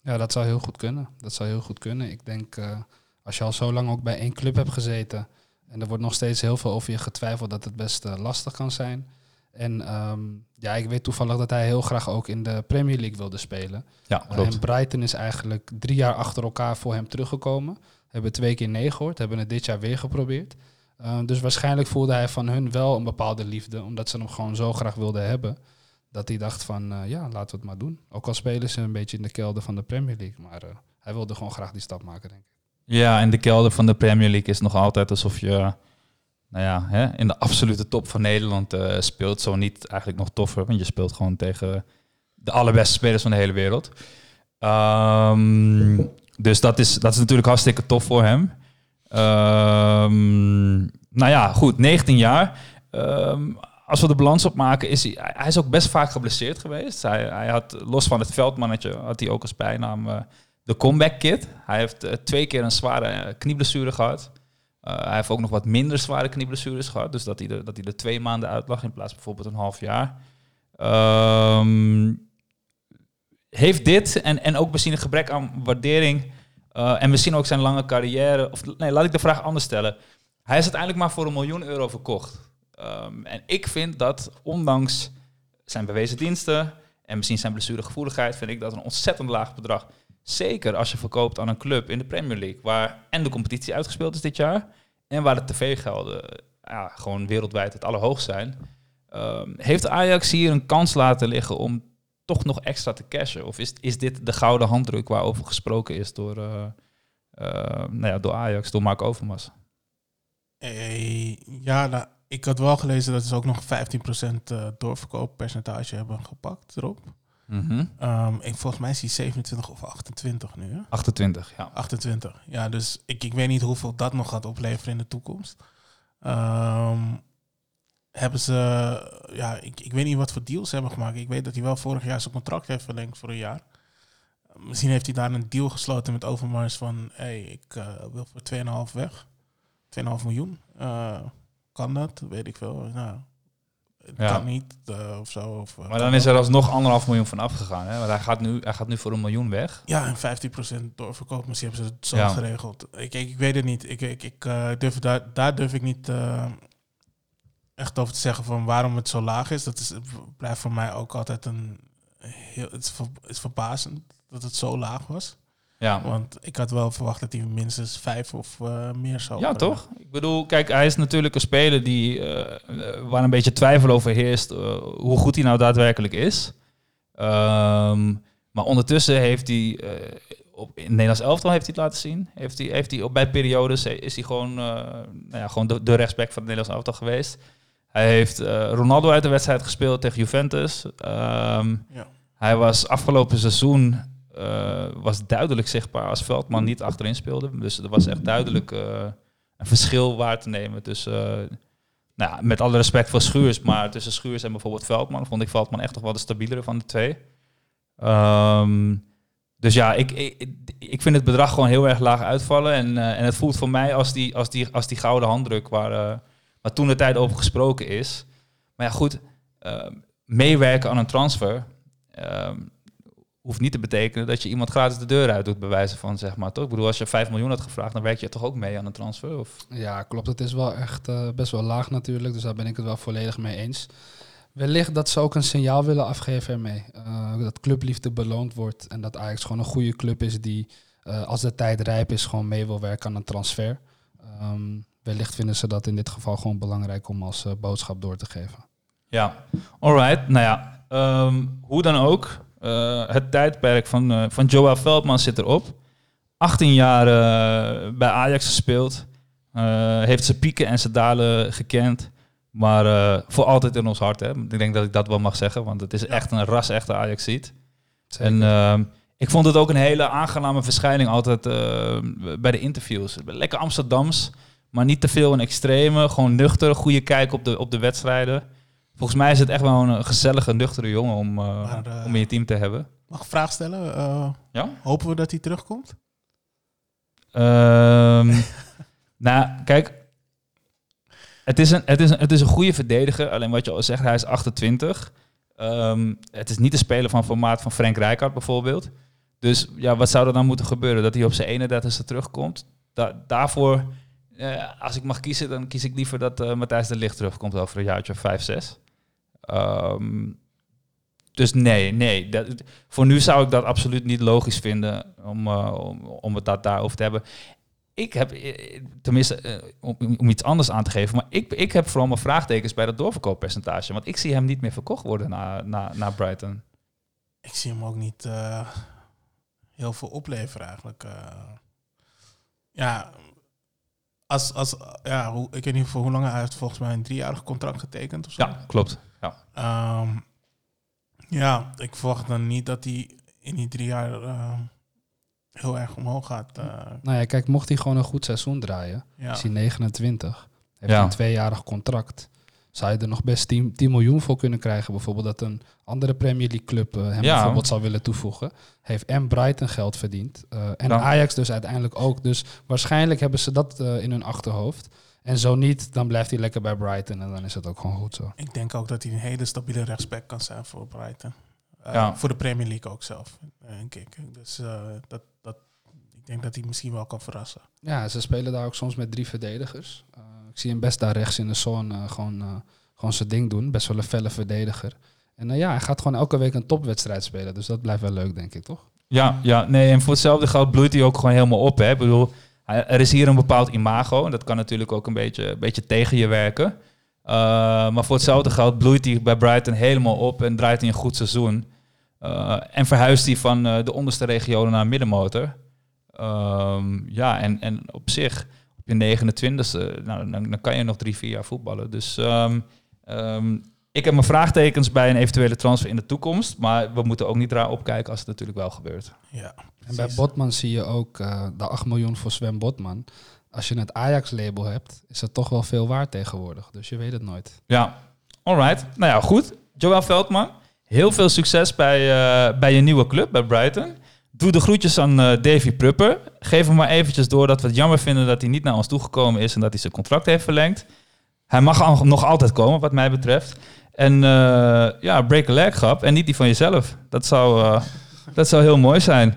Ja, dat zou heel goed kunnen. Dat zou heel goed kunnen. Ik denk, als je al zo lang ook bij één club hebt gezeten... en er wordt nog steeds heel veel over je getwijfeld... dat het best lastig kan zijn. En ehm, ja, ik weet toevallig dat hij heel graag ook in de Premier League wilde spelen. Ja, Uh, en Brighton is eigenlijk drie jaar achter elkaar voor hem teruggekomen. Hebben twee keer nee gehoord, hebben het dit jaar weer geprobeerd. Uh, dus waarschijnlijk voelde hij van hun wel een bepaalde liefde, omdat ze hem gewoon zo graag wilden hebben. Dat hij dacht van, uh, ja, laten we het maar doen. Ook al spelen ze een beetje in de kelder van de Premier League. Maar uh, hij wilde gewoon graag die stap maken, denk ik. Ja, in de kelder van de Premier League is nog altijd alsof je nou ja, hè, in de absolute top van Nederland uh, speelt. Zo niet eigenlijk nog toffer, want je speelt gewoon tegen de allerbeste spelers van de hele wereld. Um, dus dat is, dat is natuurlijk hartstikke tof voor hem. Um, nou ja, goed, 19 jaar. Um, als we de balans opmaken, is hij, hij is ook best vaak geblesseerd geweest. Hij, hij had, los van het veldmannetje, had hij ook als bijnaam uh, de comeback kid. Hij heeft uh, twee keer een zware uh, knieblessure gehad. Hij heeft ook nog wat minder zware knieblessures gehad. Dus dat hij, er, dat hij er twee maanden uit lag in plaats van bijvoorbeeld een half jaar. Um, heeft dit en, en ook misschien een gebrek aan waardering... Uh, en misschien ook zijn lange carrière... Of nee, laat ik de vraag anders stellen. Hij is uiteindelijk maar voor een miljoen euro verkocht. Um, en ik vind dat, ondanks zijn bewezen diensten... en misschien zijn blessuregevoeligheid... vind ik dat een ontzettend laag bedrag... Zeker als je verkoopt aan een club in de Premier League, waar en de competitie uitgespeeld is dit jaar, en waar de tv-gelden ja, gewoon wereldwijd het allerhoogst zijn. Um, heeft Ajax hier een kans laten liggen om toch nog extra te cashen? Of is, is dit de gouden handdruk waarover gesproken is door, uh, uh, nou ja, door Ajax, door Mark Overmars? Hey, ja, nou, ik had wel gelezen dat ze ook nog 15% doorverkooppercentage hebben gepakt erop. Mm -hmm. um, ik, volgens mij is hij 27 of 28 nu. Hè? 28, ja. 28, ja. Dus ik, ik weet niet hoeveel dat nog gaat opleveren in de toekomst. Um, hebben ze, ja, ik, ik weet niet wat voor deals ze hebben gemaakt. Ik weet dat hij wel vorig jaar zijn contract heeft verlengd voor een jaar. Misschien heeft hij daar een deal gesloten met Overmars van, hey, ik uh, wil voor 2,5 weg. 2,5 miljoen. Uh, kan dat? Weet ik veel. Nou, het ja. kan niet uh, of zo. Of, maar dan is er alsnog anderhalf miljoen van afgegaan. Hè? Want hij gaat, nu, hij gaat nu voor een miljoen weg. Ja, en 15% doorverkoop. Misschien hebben ze het zo ja. geregeld. Ik, ik, ik, weet het niet. Ik, ik, ik durf, daar, daar durf ik niet echt over te zeggen van waarom het zo laag is. Dat is, blijft voor mij ook altijd een... Heel, het, is ver, is verbazend dat het zo laag was. Ja. Want ik had wel verwacht dat hij minstens vijf of uh, meer zou Ja, brengen. toch? Ik bedoel, kijk, hij is natuurlijk een speler die, uh, waar een beetje twijfel over heerst uh, hoe goed hij nou daadwerkelijk is. Um, maar ondertussen heeft hij, op, in het Nederlands elftal heeft hij het laten zien. Heeft hij, heeft hij op, bij periodes is hij gewoon, nou ja, gewoon de, de rechtsback van het Nederlands elftal geweest. Hij heeft Ronaldo uit de wedstrijd gespeeld tegen Juventus. Um, ja. Hij was afgelopen seizoen uh, was duidelijk zichtbaar als Veldman niet achterin speelde. Dus er was echt duidelijk uh, een verschil waar te nemen tussen, nou ja, met alle respect voor Schuurs, maar tussen Schuurs en bijvoorbeeld Veldman vond ik Veldman echt toch wel de stabielere van de twee. Um, dus ja, ik, ik, ik vind het bedrag gewoon heel erg laag uitvallen. En, en het voelt voor mij als die, als die, als die gouden handdruk waar, waar toen de tijd over gesproken is. Maar ja, goed, meewerken aan een transfer um, hoeft niet te betekenen dat je iemand gratis de deur uit doet, bewijzen van, zeg maar, toch? Ik bedoel, als je 5 miljoen had gevraagd, dan werk je toch ook mee aan een transfer? Of? Ja, klopt. Het is wel echt uh, best wel laag natuurlijk, dus daar ben ik het wel volledig mee eens. Wellicht dat ze ook een signaal willen afgeven ermee. Uh, dat clubliefde beloond wordt en dat Ajax gewoon een goede club is die, uh, als de tijd rijp is, gewoon mee wil werken aan een transfer. Um, wellicht vinden ze dat in dit geval gewoon belangrijk om als boodschap door te geven. Ja, alright. Nou ja, um, hoe dan ook, uh, het tijdperk van, uh, van Joao Veldman zit erop. 18 jaar uh, bij Ajax gespeeld. heeft zijn pieken en zijn dalen gekend. Maar voor altijd in ons hart. Hè. Ik denk dat ik dat wel mag zeggen. Want het is echt een ras-echte Ajax-ziet. En ehm, ik vond het ook een hele aangename verschijning altijd bij de interviews. Lekker Amsterdams. Maar niet te veel in extreme. Gewoon nuchter. Goede kijk op de, op de wedstrijden. Volgens mij is het echt wel een gezellige, nuchtere jongen om, uh, maar, uh, om in je team te hebben. Mag ik een vraag stellen? Eh, Ja? hopen we dat hij terugkomt? Ehm, nou, kijk. Het is, een, het, is een, het is een goede verdediger. Alleen wat je al zegt, hij is 28. Ehm, het is niet de speler van formaat van Frank Rijkaard bijvoorbeeld. Dus ja, wat zou er dan moeten gebeuren? Dat hij op zijn 31ste terugkomt? Da- daarvoor, eh, als ik mag kiezen, dan kies ik liever dat eh, Matthijs de Licht terugkomt over een jaartje of 5, 6. Ehm, dus nee, nee. Dat, voor nu zou ik dat absoluut niet logisch vinden om, eh, om, om het dat daarover te hebben. Ik heb, tenminste, om, iets anders aan te geven, maar ik, ik heb vooral mijn vraagtekens bij dat doorverkooppercentage. Want ik zie hem niet meer verkocht worden naar, naar, naar Brighton. Ik zie hem ook niet heel veel opleveren eigenlijk. ja, als, als, ja hoe, ik weet niet voor hoe lang hij heeft volgens mij een driejarig contract getekend of zo. Ja, klopt. Ja. Ehm, ja, ik verwacht dan niet dat hij in die drie jaar eh, heel erg omhoog gaat. eh. Nou ja, kijk, mocht hij gewoon een goed seizoen draaien, ja. is hij 29, heeft Ja. een tweejarig contract, zou je er nog best 10, 10 miljoen voor kunnen krijgen. Bijvoorbeeld dat een andere Premier League club eh, hem Ja. bijvoorbeeld zou willen toevoegen. Heeft en Brighton geld verdiend. eh, en Dan- Ajax dus uiteindelijk ook. Dus waarschijnlijk hebben ze dat eh, in hun achterhoofd. En zo niet, dan blijft hij lekker bij Brighton en dan is het ook gewoon goed zo. Ik denk ook dat hij een hele stabiele rechtsback kan zijn voor Brighton. Eh, Ja. Voor de Premier League ook zelf, denk ik. Dus eh, dat, dat, ik denk dat hij misschien wel kan verrassen. Ja, ze spelen daar ook soms met drie verdedigers. Ik zie hem best daar rechts in de zone eh, gewoon, eh, gewoon zijn ding doen. Best wel een felle verdediger. En eh, ja, hij gaat gewoon elke week een topwedstrijd spelen. Dus dat blijft wel leuk, denk ik, toch? Ja, ja, nee, en voor hetzelfde geld bloeit hij ook gewoon helemaal op. Hè. Ik bedoel, er is hier een bepaald imago. En dat kan natuurlijk ook een beetje, een beetje tegen je werken. Maar voor hetzelfde geld bloeit hij bij Brighton helemaal op en draait hij een goed seizoen. En verhuist hij van de onderste regionen naar middenmotor. Um, ja, en, en op zich, op je 29e, nou, dan, dan kan je nog drie, vier jaar voetballen. Dus um, um, ik heb mijn vraagtekens bij een eventuele transfer in de toekomst. Maar we moeten ook niet raar opkijken als het natuurlijk wel gebeurt. Ja, en bij Botman zie je ook uh, de 8 miljoen voor Sven Botman. Als je het Ajax-label hebt, is dat toch wel veel waard tegenwoordig. Dus je weet het nooit. Ja, alright. Nou ja, goed. Joël Veldman, heel veel succes bij, uh, bij je nieuwe club, bij Brighton. Doe de groetjes aan uh, Davy Prupper. Geef hem maar eventjes door dat we het jammer vinden dat hij niet naar ons toegekomen is en dat hij zijn contract heeft verlengd. Hij mag nog altijd komen, wat mij betreft. En uh, ja, break a leg grap. En niet die van jezelf. Dat zou, uh, dat zou heel mooi zijn.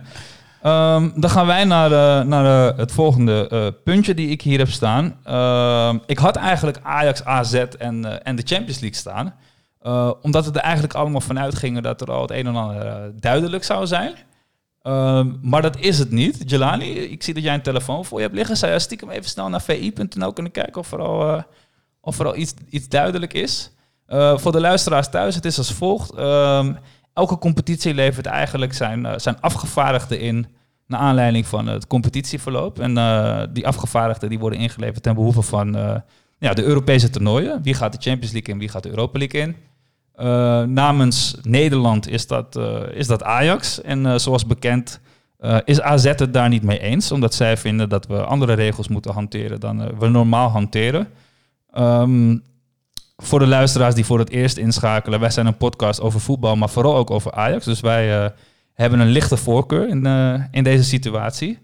Um, dan gaan wij naar, naar het volgende puntje die ik hier heb staan. Ehm, ik had eigenlijk Ajax, AZ en, en de Champions League staan. Omdat we er eigenlijk allemaal vanuit gingen dat er al het een en ander duidelijk zou zijn. Um, maar dat is het niet. Jelani, ik zie dat jij een telefoon voor je hebt liggen. Zou jij stiekem even snel naar vi.nl kunnen kijken of er al, of er iets, iets duidelijk is? Uh, voor de luisteraars thuis, het is als volgt. Um, elke competitie levert eigenlijk zijn, uh, zijn afgevaardigden in... naar aanleiding van het competitieverloop. En die afgevaardigden die worden ingeleverd ten behoeve van ja, de Europese toernooien. Wie gaat de Champions League in, wie gaat de Europa League in? Uh, namens Nederland is dat, uh, is dat Ajax. En uh, zoals bekend is AZ het daar niet mee eens. Omdat zij vinden dat we andere regels moeten hanteren dan we normaal hanteren. Um, voor de luisteraars die voor het eerst inschakelen. Wij zijn een podcast over voetbal, maar vooral ook over Ajax. Dus wij hebben een lichte voorkeur in, in deze situatie.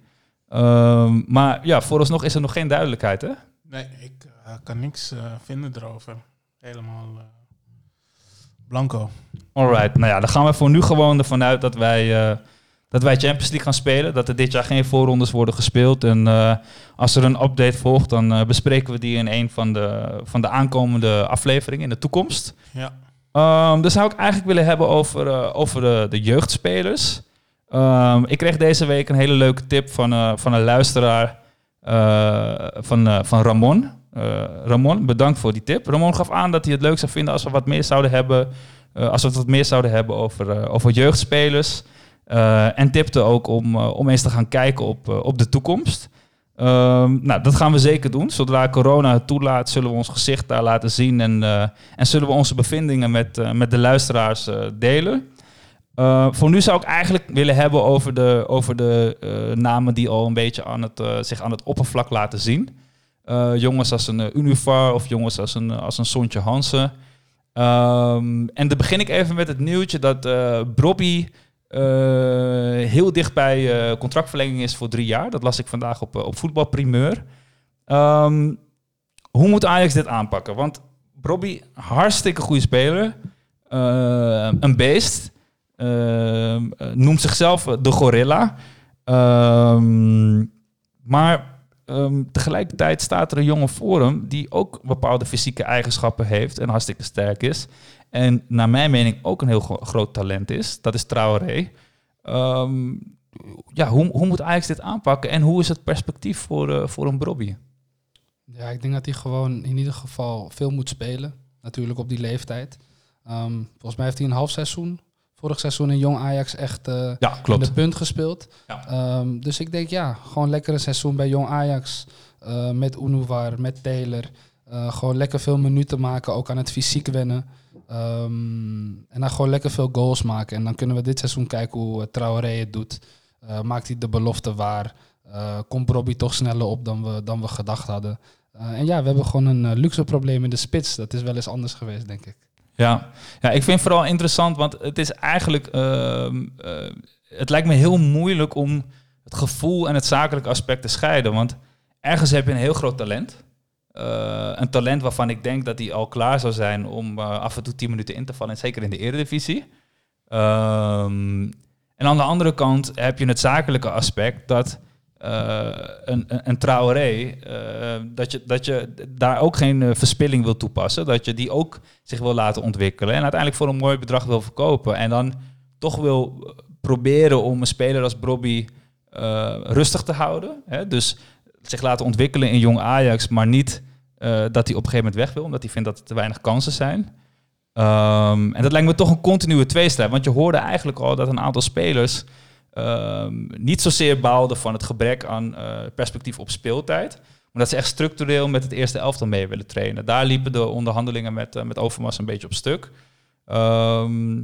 Um, maar ja, vooralsnog is er nog geen duidelijkheid, hè? Nee, ik kan niks vinden erover. Helemaal blanco. Alright, nou ja, dan gaan we voor nu gewoon ervan uit dat wij, uh, dat wij Champions League gaan spelen. Dat er dit jaar geen voorrondes worden gespeeld. En uh, als er een update volgt, dan uh, bespreken we die in een van de, van de aankomende afleveringen in de toekomst. Ja. Um, dan zou ik eigenlijk willen hebben over, over de, de jeugdspelers. Um, ik kreeg deze week een hele leuke tip van, van een luisteraar van, van Ramon. Uh, Ramon, bedankt voor die tip. Ramon gaf aan dat hij het leuk zou vinden als we wat meer zouden hebben, uh, als we wat meer zouden hebben over, uh, over jeugdspelers. en tipte ook om, om eens te gaan kijken op, op de toekomst. Ehm, nou, dat gaan we zeker doen. Zodra corona het toelaat, zullen we ons gezicht daar laten zien en, en zullen we onze bevindingen met, met de luisteraars delen. voor nu zou ik eigenlijk willen hebben over de, over de namen die al een beetje aan het, zich aan het oppervlak laten zien. Uh, jongens als een uh, Univar of jongens als een, als een Sontje Hansen. Um, en dan begin ik even met het nieuwtje dat uh, Brobby eh, heel dicht bij eh, contractverlenging is voor drie jaar. Dat las ik vandaag op, eh, op voetbalprimeur. Ehm, hoe moet Ajax dit aanpakken? Want Bobby, hartstikke goede speler. Eh, een beest. Ehm, eh, noemt zichzelf de gorilla. Ehm, maar ehm, tegelijkertijd staat er een jongen voor hem die ook bepaalde fysieke eigenschappen heeft en hartstikke sterk is. En naar mijn mening ook een heel gro- groot talent is. Dat is Traoré. Ehm, ja, hoe, hoe moet Ajax dit aanpakken en hoe is het perspectief voor, eh, voor een Brobby? Ja, ik denk dat hij gewoon in ieder geval veel moet spelen. Natuurlijk op die leeftijd. Ehm, volgens mij heeft hij een half seizoen, vorig seizoen in Jong Ajax, echt eh, Ja, in de punt gespeeld. Ja. Ehm, dus ik denk ja, gewoon lekker een seizoen bij Jong Ajax. eh, met Unuvar, met Taylor. Eh, gewoon lekker veel minuten maken, ook aan het fysiek wennen. Ehm, en dan gewoon lekker veel goals maken. En dan kunnen we dit seizoen kijken hoe Traoré het doet. Maakt hij de belofte waar? Komt Robbie toch sneller op dan we, dan we gedacht hadden? En ja, we hebben gewoon een luxe probleem in de spits. Dat is wel eens anders geweest, denk ik. Ja. ja, ik vind het vooral interessant, want het is eigenlijk. ehm, eh, het lijkt me heel moeilijk om het gevoel en het zakelijke aspect te scheiden. Want ergens heb je een heel groot talent. Eh, een talent waarvan ik denk dat hij al klaar zou zijn om eh, af en toe 10 minuten in te vallen, en zeker in de Eredivisie. Ehm, en aan de andere kant heb je het zakelijke aspect dat eh, een, een, Traoré, eh, dat, je, dat je daar ook geen eh, verspilling wil toepassen. Dat je die ook zich wil laten ontwikkelen en uiteindelijk voor een mooi bedrag wil verkopen. En dan toch wil proberen om een speler als Bobby eh, rustig te houden. Hè? Dus zich laten ontwikkelen in jong Ajax, maar niet dat hij op een gegeven moment weg wil, omdat hij vindt dat er te weinig kansen zijn. Ehm, en dat lijkt me toch een continue tweestrijd. Want je hoorde eigenlijk al dat een aantal spelers ehm, niet zozeer baalden van het gebrek aan eh, perspectief op speeltijd. Maar dat ze echt structureel met het eerste elftal mee willen trainen. Daar liepen de onderhandelingen met, eh, met Overmars een beetje op stuk. Ehm,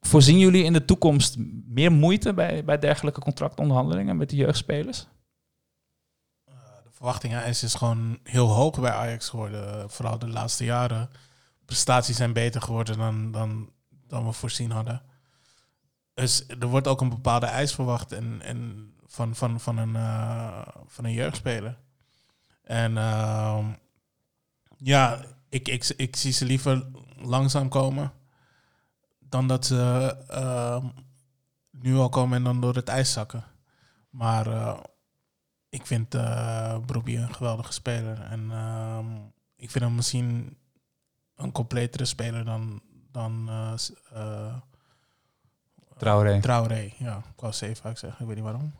voorzien jullie in de toekomst meer moeite bij, bij dergelijke contractonderhandelingen met de jeugdspelers? De verwachtingen is dus gewoon heel hoog bij Ajax geworden. Vooral de laatste jaren. Prestaties zijn beter geworden dan, dan, dan we voorzien hadden. Dus er wordt ook een bepaalde eis verwacht en, en van, van, van, een, eh, van een jeugdspeler. En ehm, ja, ik, ik, ik zie ze liever langzaam komen dan dat ze ehm, nu al komen en dan door het ijs zakken. Maar eh, ik vind uh, Brobbey een geweldige speler. En ehm, ik vind hem misschien een completere speler dan, dan eh, eh, Traoré. Traoré. Ja, ik wou zeven vaak zeggen, ik weet niet waarom.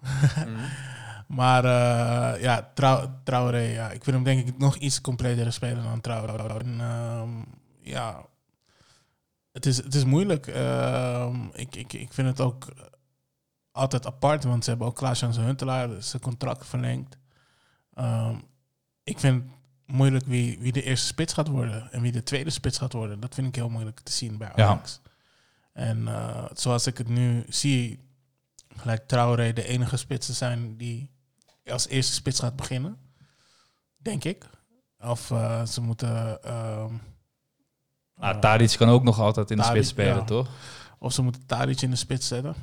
maar eh, ja, Trau Traoré, ja, ik vind hem denk ik nog iets completere speler dan Traoré. En, ehm, ja, het is, het is moeilijk. Ehm, ik, ik, ik vind het ook altijd apart, want ze hebben ook Klaas-Jan Huntelaar zijn contract verlengd. Ehm, ik vind het moeilijk wie, wie de eerste spits gaat worden en wie de tweede spits gaat worden. Dat vind ik heel moeilijk te zien bij Ja. En eh, zoals ik het nu zie, lijkt Traoré de enige spits te zijn die als eerste spits gaat beginnen. Denk ik. Of eh, ze moeten... Nou, Tadic kan ook nog altijd in de spits spelen, ja. toch? of ze moeten Tadic in de spits zetten.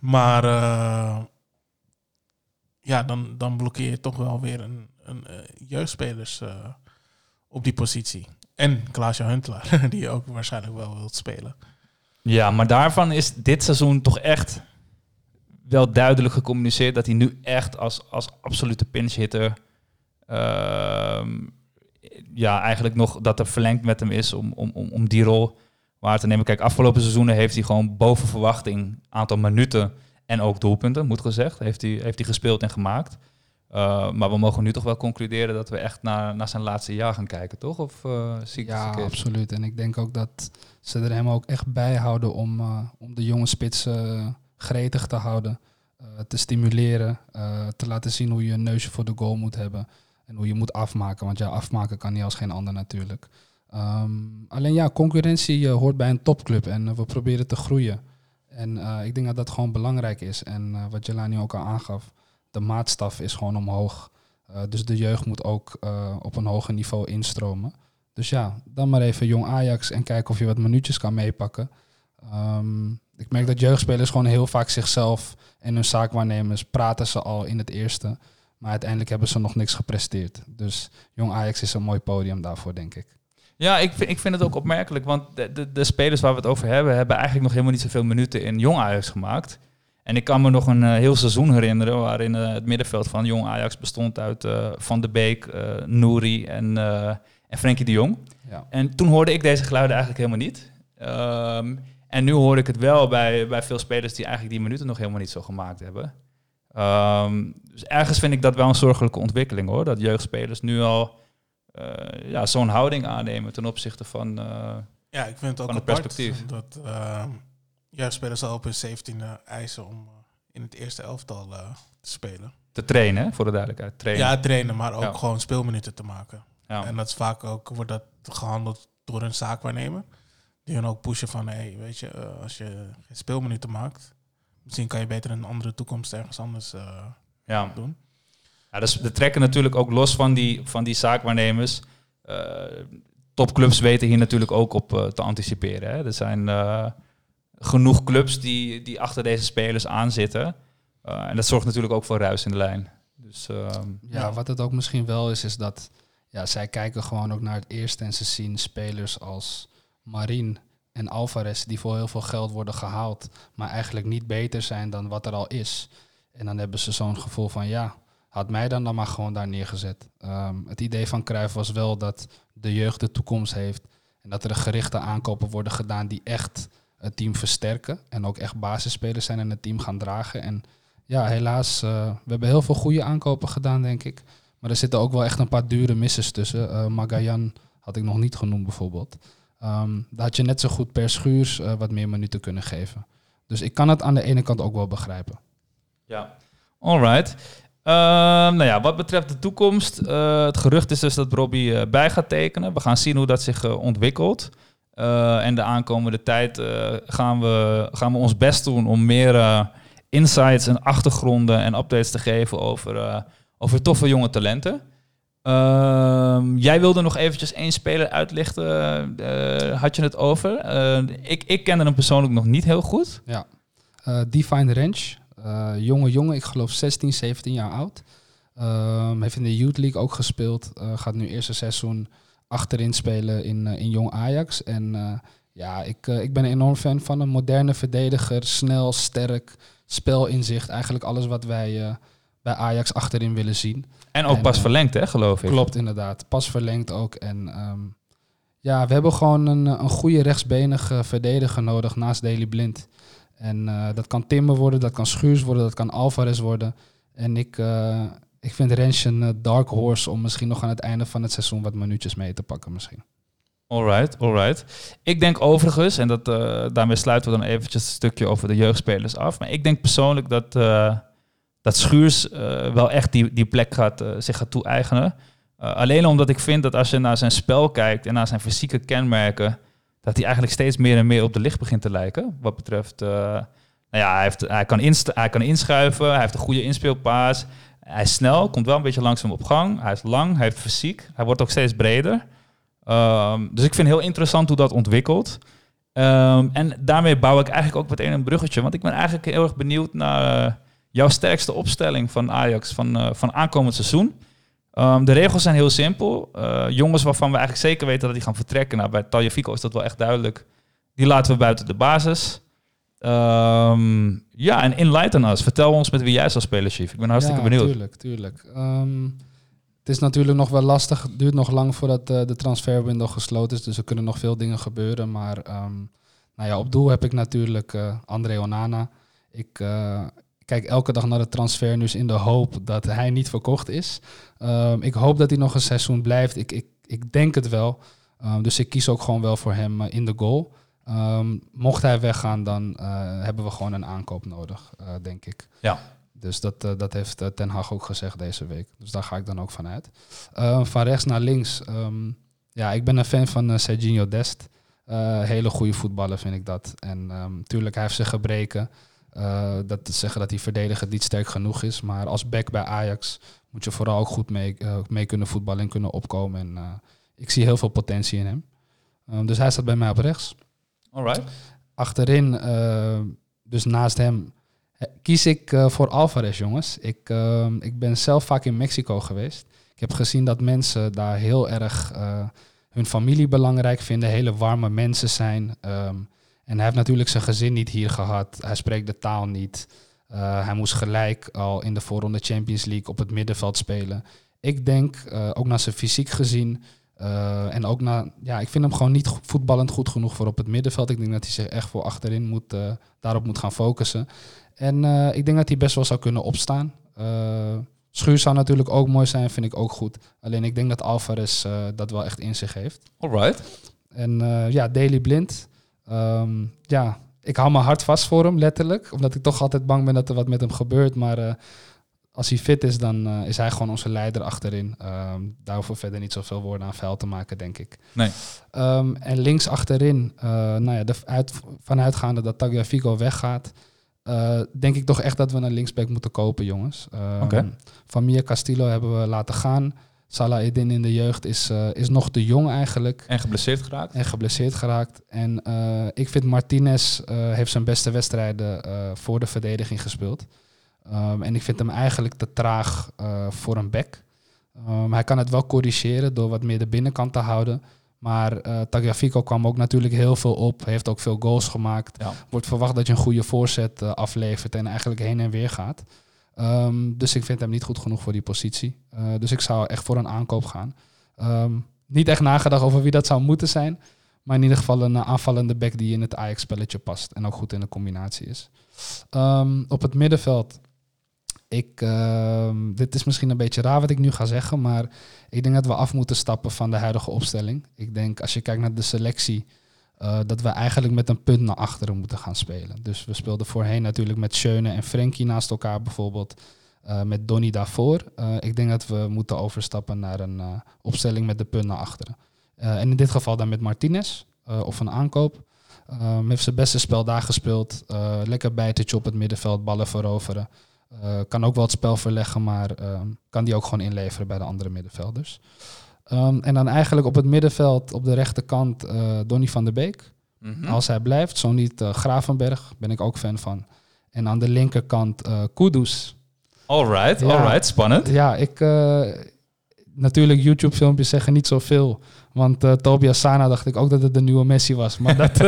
Maar eh, ja, dan, dan blokkeer je toch wel weer een, een jeugdspelers op die positie. En Klaasje Huntelaar, die je ook waarschijnlijk wel wilt spelen. Ja, maar daarvan is dit seizoen toch echt wel duidelijk gecommuniceerd dat hij nu echt als, als absolute pinch hitter ehm, ja, eigenlijk nog dat er verlengd met hem is om, om, om, om die rol waar te nemen. Kijk, afgelopen seizoenen heeft hij gewoon boven verwachting aantal minuten en ook doelpunten, moet gezegd, heeft hij, heeft hij gespeeld en gemaakt. Uh, maar we mogen nu toch wel concluderen dat we echt naar, naar zijn laatste jaar gaan kijken, toch? Of uh, zie Ja, absoluut. En ik denk ook dat ze er hem ook echt bij houden om, uh, om de jonge spitsen gretig te houden. Te stimuleren, te laten zien hoe je een neusje voor de goal moet hebben. En hoe je moet afmaken. Want ja, afmaken kan niet als geen ander natuurlijk. Um, alleen ja, concurrentie hoort bij een topclub en we proberen te groeien. En ik denk dat dat gewoon belangrijk is. En wat Jelani ook al aangaf, de maatstaf is gewoon omhoog. Uh, dus de jeugd moet ook uh, op een hoger niveau instromen. Dus ja, dan maar even jong Ajax en kijken of je wat minuutjes kan meepakken. Um, Ik merk dat jeugdspelers gewoon heel vaak zichzelf en hun zaakwaarnemers praten ze al in het eerste. Maar uiteindelijk hebben ze nog niks gepresteerd. Dus Jong Ajax is een mooi podium daarvoor, denk ik. Ja, ik vind, ik vind het ook opmerkelijk, want de, de, de spelers waar we het over hebben, hebben eigenlijk nog helemaal niet zoveel minuten in Jong Ajax gemaakt. En ik kan me nog een eh, heel seizoen herinneren waarin eh, het middenveld van Jong Ajax bestond uit eh, Van de Beek, Nouri en, eh, en Frenkie de Jong. Ja. En toen hoorde ik deze geluiden eigenlijk helemaal niet. Ehm, en nu hoor ik het wel bij, bij veel spelers die eigenlijk die minuten nog helemaal niet zo gemaakt hebben. Ehm, dus ergens vind ik dat wel een zorgelijke ontwikkeling hoor. Dat jeugdspelers nu al eh, ja, zo'n houding aannemen ten opzichte van. eh, Ja, ik vind het ook Van het apart perspectief. dat uh, jeugdspelers al op hun 17e eisen om eh, in het eerste elftal eh, te spelen. te trainen, voor de duidelijkheid. Trainen. Ja, trainen, maar ook Ja. gewoon speelminuten te maken. Ja. En dat is vaak ook, wordt dat gehandeld door een zaakwaarnemer. Die hun ook pushen van, hey, weet je, eh, als je geen speelminuten maakt, misschien kan je beter een andere toekomst ergens anders eh, ja. doen. Ja, dus de trekken natuurlijk ook los van die, van die zaakwaarnemers. Topclubs weten hier natuurlijk ook op te anticiperen. Hè. Er zijn genoeg clubs die, die achter deze spelers aanzitten. Eh, en dat zorgt natuurlijk ook voor ruis in de lijn. Dus ehm, Ja, wat het ook misschien wel is, is dat ja, zij kijken gewoon ook naar het eerste en ze zien spelers als Marin en Alvarez die voor heel veel geld worden gehaald, maar eigenlijk niet beter zijn dan wat er al is. En dan hebben ze zo'n gevoel van ja, had mij dan dan maar gewoon daar neergezet. Ehm, het idee van Cruijff was wel dat de jeugd de toekomst heeft en dat er gerichte aankopen worden gedaan die echt het team versterken en ook echt basisspelers zijn en het team gaan dragen. En ja, helaas, eh, we hebben heel veel goede aankopen gedaan, denk ik. Maar er zitten ook wel echt een paar dure missers tussen. Eh Magayan had ik nog niet genoemd, bijvoorbeeld. Ehm daar had je net zo goed per schuurs eh, wat meer minuten kunnen geven. Dus ik kan het aan de ene kant ook wel begrijpen. Ja, alright. Ehm, nou ja, wat betreft de toekomst, het gerucht is dus dat Robbie bij gaat tekenen. We gaan zien hoe dat zich ontwikkelt. Eh, en de aankomende tijd eh, gaan, we, gaan we ons best doen om meer eh, insights en achtergronden en updates te geven over, over toffe jonge talenten. Ehm, jij wilde nog eventjes één speler uitlichten, had je het over? Ik, ik kende hem persoonlijk nog niet heel goed. Ja. Define Range, eh, jonge jongen, ik geloof 16, 17 jaar oud. Ehm, heeft in de Youth League ook gespeeld. Gaat nu eerste seizoen achterin spelen in, eh, in Jong Ajax. En eh, ja, ik, eh, ik ben een enorm fan van een moderne verdediger. Snel, sterk, spelinzicht. Eigenlijk alles wat wij bij Ajax achterin willen zien. En ook En, pas verlengd, hè, geloof ik. Klopt, inderdaad. Pas verlengd ook. En ehm, ja, we hebben gewoon een, een goede rechtsbenige verdediger nodig naast Daley Blind. En dat kan Timber worden, dat kan Schuurs worden, dat kan Alvarez worden. En ik, ik vind Rens een eh, dark horse om misschien nog aan het einde van het seizoen wat minuutjes mee te pakken misschien. Alright, alright. Ik denk overigens, en dat, eh, daarmee sluiten we dan eventjes een stukje over de jeugdspelers af. Maar ik denk persoonlijk dat, eh, dat Schuurs wel echt die, die plek gaat, zich gaat toe-eigenen. Alleen omdat ik vind dat als je naar zijn spel kijkt en naar zijn fysieke kenmerken, dat hij eigenlijk steeds meer en meer op de licht begint te lijken. Wat betreft, nou ja, hij, heeft, hij, kan hij kan inschuiven, hij heeft een goede inspeelpaas. Hij is snel, komt wel een beetje langzaam op gang. Hij is lang, hij heeft fysiek. Hij wordt ook steeds breder. Ehm, dus ik vind heel interessant hoe dat ontwikkelt. Ehm, en daarmee bouw ik eigenlijk ook meteen een bruggetje. Want ik ben eigenlijk heel erg benieuwd naar eh, jouw sterkste opstelling van Ajax van, eh, van aankomend seizoen. Ehm, de regels zijn heel simpel. Eh, jongens waarvan we eigenlijk zeker weten dat die gaan vertrekken. Nou, bij Talje Fico is dat wel echt duidelijk. Die laten we buiten de basis. Ehm, ja, en enlighten us. Vertel ons met wie jij zal spelen, Chief. Ik ben hartstikke ja, benieuwd. tuurlijk, tuurlijk. Ehm, het is natuurlijk nog wel lastig. Het duurt nog lang voordat eh, de transferwindow gesloten is. Dus er kunnen nog veel dingen gebeuren. Maar ehm, nou ja, op doel heb ik natuurlijk eh, André Onana. Ik eh, kijk elke dag naar de transfernieuws in de hoop dat hij niet verkocht is. Ik hoop dat hij nog een seizoen blijft. Ik, ik, ik denk het wel. Dus ik kies ook gewoon wel voor hem in de goal. Ehm, mocht hij weggaan, dan eh, hebben we gewoon een aankoop nodig, eh, denk ik. Ja. Dus dat, eh, dat heeft Ten Hag ook gezegd deze week. Dus daar ga ik dan ook van uit. Eh, van rechts naar links. ehm, ja, ik ben een fan van uh, Serginho Dest. Hele goede voetballer vind ik dat. En ehm, tuurlijk, hij heeft zijn gebreken. Dat te zeggen dat hij verdediger niet sterk genoeg is. Maar als back bij Ajax moet je vooral ook goed mee, mee kunnen voetballen en kunnen opkomen. En ik zie heel veel potentie in hem. Ehm, dus hij staat bij mij op rechts. Alright. achterin, eh, dus naast hem, eh, kies ik eh, voor Alvarez, jongens. Ik, ik ben zelf vaak in Mexico geweest. Ik heb gezien dat mensen daar heel erg hun familie belangrijk vinden, hele warme mensen zijn. Ehm, en hij heeft natuurlijk zijn gezin niet hier gehad. Hij spreekt de taal niet. Hij moest gelijk al in de voorronde Champions League op het middenveld spelen. Ik denk, ook naar zijn fysiek gezien, eh, en ook naar, ja, ik vind hem gewoon niet voetballend goed genoeg voor op het middenveld. Ik denk dat hij zich echt voor achterin moet, eh, daarop moet gaan focussen. En eh, ik denk dat hij best wel zou kunnen opstaan. Schuur zou natuurlijk ook mooi zijn, vind ik ook goed. Alleen ik denk dat Alvarez dat wel echt in zich heeft. Alright. En ja, Daily Blind. Ehm, ja, ik hou mijn hart vast voor hem, letterlijk. Omdat ik toch altijd bang ben dat er wat met hem gebeurt. Maar als hij fit is, dan eh, is hij gewoon onze leider achterin. Ehm daar hoeven we verder niet zoveel woorden aan vuil te maken, denk ik. Nee. Ehm, en links achterin, eh, nou ja, de, uit, vanuitgaande dat Tagliafico weggaat... eh, denk ik toch echt dat we een linksback moeten kopen, jongens. Ehm Oké. Van Mia Castillo hebben we laten gaan. Salah Eddin in de jeugd is, is nog te jong eigenlijk. En geblesseerd geraakt. En geblesseerd geraakt. En ik vind Martinez heeft zijn beste wedstrijden voor de verdediging gespeeld. Ehm, en ik vind hem eigenlijk te traag eh, voor een back. Ehm, hij kan het wel corrigeren door wat meer de binnenkant te houden. Maar eh Tagliafico kwam ook natuurlijk heel veel op. Heeft ook veel goals gemaakt. Ja. Wordt verwacht dat je een goede voorzet eh, aflevert en eigenlijk heen en weer gaat. Ehm, dus ik vind hem niet goed genoeg voor die positie. Dus ik zou echt voor een aankoop gaan. Niet echt nagedacht over wie dat zou moeten zijn. Maar in ieder geval een aanvallende back die in het Ajax-spelletje past. En ook goed in de combinatie is. Op het middenveld. Ik, ehm, dit is misschien een beetje raar wat ik nu ga zeggen. Maar ik denk dat we af moeten stappen van de huidige opstelling. Ik denk als je kijkt naar de selectie. eh, dat we eigenlijk met een punt naar achteren moeten gaan spelen. Dus we speelden voorheen natuurlijk met Schöne en Frenkie naast elkaar bijvoorbeeld. eh, met Donny daarvoor. Eh, ik denk dat we moeten overstappen naar een opstelling met de punt naar achteren. En in dit geval dan met Martinez of een aankoop. Um, heeft zijn beste spel daar gespeeld. Lekker bijtetje op het middenveld, ballen veroveren. Eh, kan ook wel het spel verleggen, maar ehm, kan die ook gewoon inleveren bij de andere middenvelders. Ehm, en dan eigenlijk op het middenveld, op de rechterkant, eh Donny van der Beek. Mhm. Als hij blijft, zo niet eh, Gravenberg, ben ik ook fan van. En aan de linkerkant eh Kudus. Alright, Ja. alright. Spannend. Ja, ik... natuurlijk, YouTube-filmpjes zeggen niet zoveel. Want Tobias Sana dacht ik ook dat het de nieuwe Messi was. Maar dat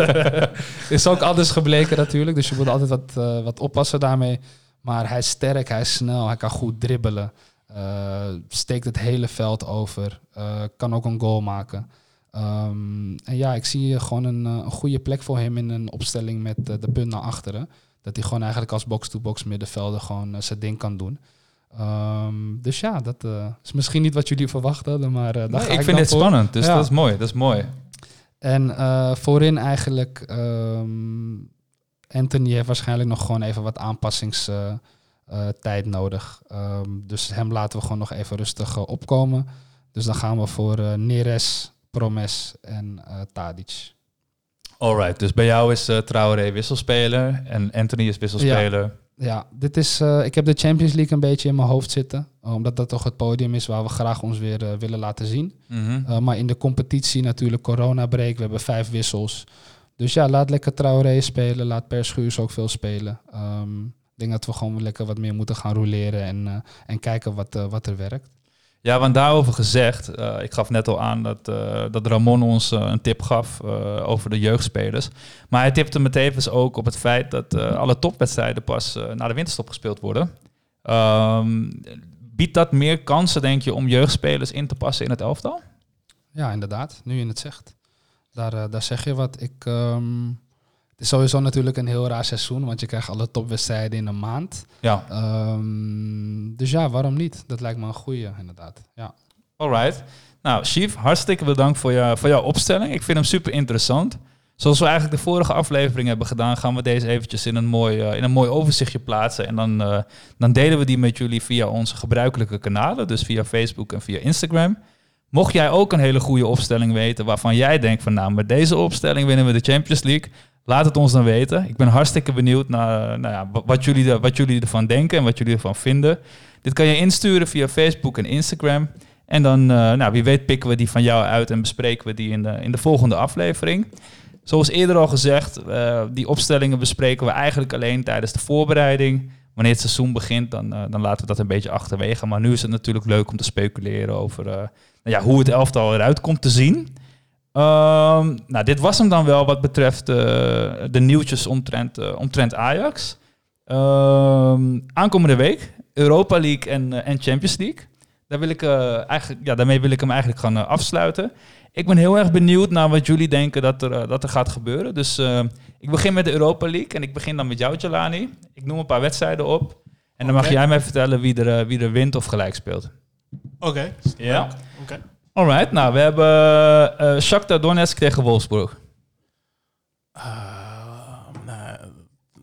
is ook anders gebleken natuurlijk. Dus je moet altijd wat, wat oppassen daarmee. Maar hij is sterk, hij is snel, hij kan goed dribbelen. eh, steekt het hele veld over. eh, kan ook een goal maken. Ehm, en ja, ik zie gewoon een, eh, een goede plek voor hem in een opstelling met de punt naar achteren. Dat hij gewoon eigenlijk als box-to-box middenvelder gewoon zijn ding kan doen. Ehm, dus ja, dat is misschien niet wat jullie verwacht hadden, maar daar Nee, ga ik ik vind dit voor. spannend, dus Ja. dat is mooi. Dat is mooi. En voorin eigenlijk, ehm, Anthony heeft waarschijnlijk nog gewoon even wat aanpassingstijd tijd nodig. Ehm, dus hem laten we gewoon nog even rustig eh, opkomen. Dus dan gaan we voor eh, Neres, Promes en eh Tadic. Alright, dus bij jou is eh Traoré wisselspeler en Anthony is wisselspeler. Ja, dit is, ik heb de Champions League een beetje in mijn hoofd zitten. Omdat dat toch het podium is waar we graag ons weer willen laten zien. Mhm. Uh, maar in de competitie natuurlijk corona-break. We hebben vijf wissels. Dus ja, laat lekker Traoré spelen. Laat Per Schuurs ook veel spelen. Ehm, ik denk dat we gewoon lekker wat meer moeten gaan roleren en, eh, en kijken wat, eh, wat er werkt. Ja, want daarover gezegd, eh, ik gaf net al aan dat, dat Ramon ons een tip gaf over de jeugdspelers. Maar hij tipte me tevens ook op het feit dat alle topwedstrijden pas na de winterstop gespeeld worden. Ehm, biedt dat meer kansen, denk je, om jeugdspelers in te passen in het elftal? Ja, inderdaad. Nu je het zegt. Daar, eh, daar zeg je wat. Ik, ehm, het is sowieso natuurlijk een heel raar seizoen, want je krijgt alle topwedstrijden in een maand. Ja, Ehm, dus ja, waarom niet? Dat lijkt me een goeie, inderdaad. Ja. alright. Nou, Chief, hartstikke bedankt voor, je, voor jouw opstelling. Ik vind hem super interessant. Zoals we eigenlijk de vorige aflevering hebben gedaan, gaan we deze eventjes in een mooi, eh, in een mooi overzichtje plaatsen. En dan, eh, dan delen we die met jullie via onze gebruikelijke kanalen, dus via Facebook en via Instagram. Mocht jij ook een hele goede opstelling weten waarvan jij denkt van nou, met deze opstelling winnen we de Champions League, laat het ons dan weten. Ik ben hartstikke benieuwd naar nou ja, wa- wat, jullie er, wat jullie ervan denken en wat jullie ervan vinden. Dit kan je insturen via Facebook en Instagram. En dan, eh, nou, wie weet, pikken we die van jou uit en bespreken we die in de, in de volgende aflevering. Zoals eerder al gezegd, eh, die opstellingen bespreken we eigenlijk alleen tijdens de voorbereiding. Wanneer het seizoen begint, dan, eh, dan laten we dat een beetje achterwege. Maar nu is het natuurlijk leuk om te speculeren over eh, nou ja, hoe het elftal eruit komt te zien. Ehm, nou, dit was hem dan wel wat betreft eh, de nieuwtjes omtrent, omtrent Ajax. Ehm, aankomende week, Europa League en, en Champions League. Daar wil ik, eigenlijk, ja, daarmee wil ik hem eigenlijk gaan afsluiten. Ik ben heel erg benieuwd naar wat jullie denken dat er, dat er gaat gebeuren. Dus ik begin met de Europa League en ik begin dan met jou, Jelani. Ik noem een paar wedstrijden op. En dan mag jij mij vertellen wie er, eh, wie er wint of gelijk speelt. Oké. Ja? Oké. Alright, nou we hebben eh Shakhtar Donetsk tegen Wolfsburg. Nou,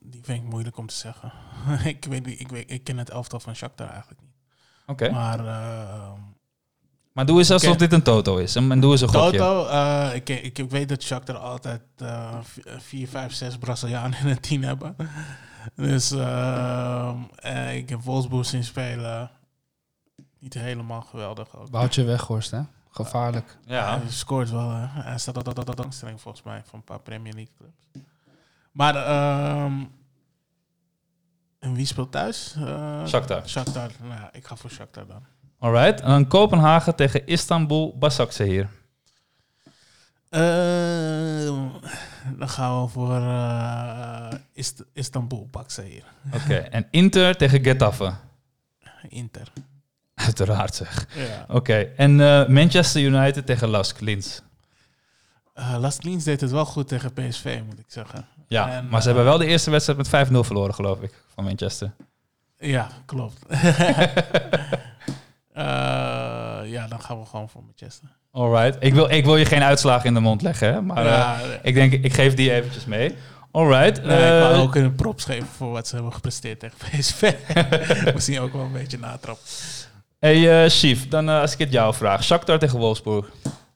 die vind ik moeilijk om te zeggen. ik, weet, niet- ik, weet, ik ken het elftal van Shakhtar eigenlijk niet. Oké. Maar eh, Maar doe eens alsof dit een toto is. En, doe eens een gokje. Toto, eh, ik, ik, ik weet dat Shakhtar altijd eh, v- vier, vijf, zes Brazilianen in het team hebben. Dus eh, eh, ik heb Wolfsburg zien spelen. Niet helemaal geweldig ook. Woutje Weghorst, hè? Gevaarlijk. Ja. Hij scoort wel. hè. Hij staat dat, dat, dat, dat angststelling volgens mij van een paar Premier League clubs. Maar ehm, en wie speelt thuis? Eh Shakhtar. Shakhtar. Nou, ja, ik ga voor Shakhtar dan. Alright. En dan Kopenhagen tegen Istanbul Başakşehir. Ehm, dan gaan we voor eh, Ist- Istanbul hier. Oké. en Inter tegen Getafe. Inter. Uiteraard zeg. Ja. Oké. En eh, Manchester United tegen Lask Linz. Uh, deed het wel goed tegen PSV, moet ik zeggen. Ja, En, maar ze eh, hebben wel de eerste wedstrijd met 5-0 verloren, geloof ik, van Manchester. Ja, klopt. Eh, ja, dan gaan we gewoon voor Manchester. Alright. Ik wil, ik wil je geen uitslagen in de mond leggen, hè? maar ja, eh, ik denk, ik geef die eventjes mee. Alright. Nee, ik wou eh, ook een props geven voor wat ze hebben gepresteerd tegen PSV. Misschien ook wel een beetje natrap. hey, eh Chief, dan eh, als ik het jou vraag. Shakhtar tegen Wolfsburg.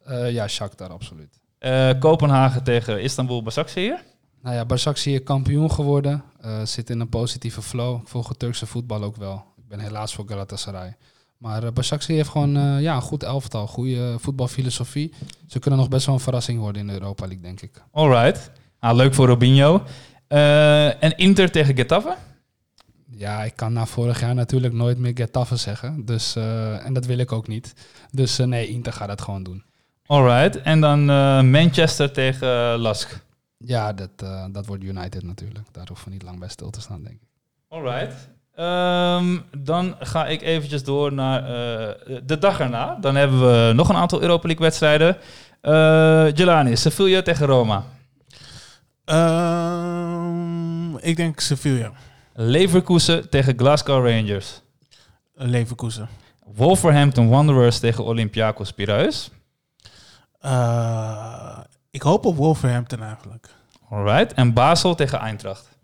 Eh, ja, Shakhtar, absoluut. Eh, Kopenhagen tegen Istanbul Başakşehir. Nou ja, Başakşehir kampioen geworden. Eh, zit in een positieve flow. Ik volg het Turkse voetbal ook wel. Ik ben helaas voor Galatasaray. Maar uh, heeft gewoon eh, ja, een goed elftal. Goede voetbalfilosofie. Ze kunnen nog best wel een verrassing worden in de Europa League, denk ik. Alright. Ah, leuk voor Robinho. Eh, en Inter tegen Getafe. Ja, ik kan na vorig jaar natuurlijk nooit meer Getafe zeggen. Dus, en dat wil ik ook niet. Dus nee, Inter gaat dat gewoon doen. Alright. En dan Manchester tegen Lask. Ja, dat, dat wordt United natuurlijk. Daar hoeven we niet lang bij stil te staan, denk ik. Alright. Ehm, dan ga ik eventjes door naar eh, de dag erna. Dan hebben we nog een aantal Europa League wedstrijden. Eh Jelani, Sevilla tegen Roma. Ehm, ik denk Sevilla. Leverkusen tegen Glasgow Rangers. Leverkusen. Wolverhampton Wanderers tegen Olympiakos Piraeus. Eh, ik hoop op Wolverhampton eigenlijk. Alright. En Basel tegen Eintracht.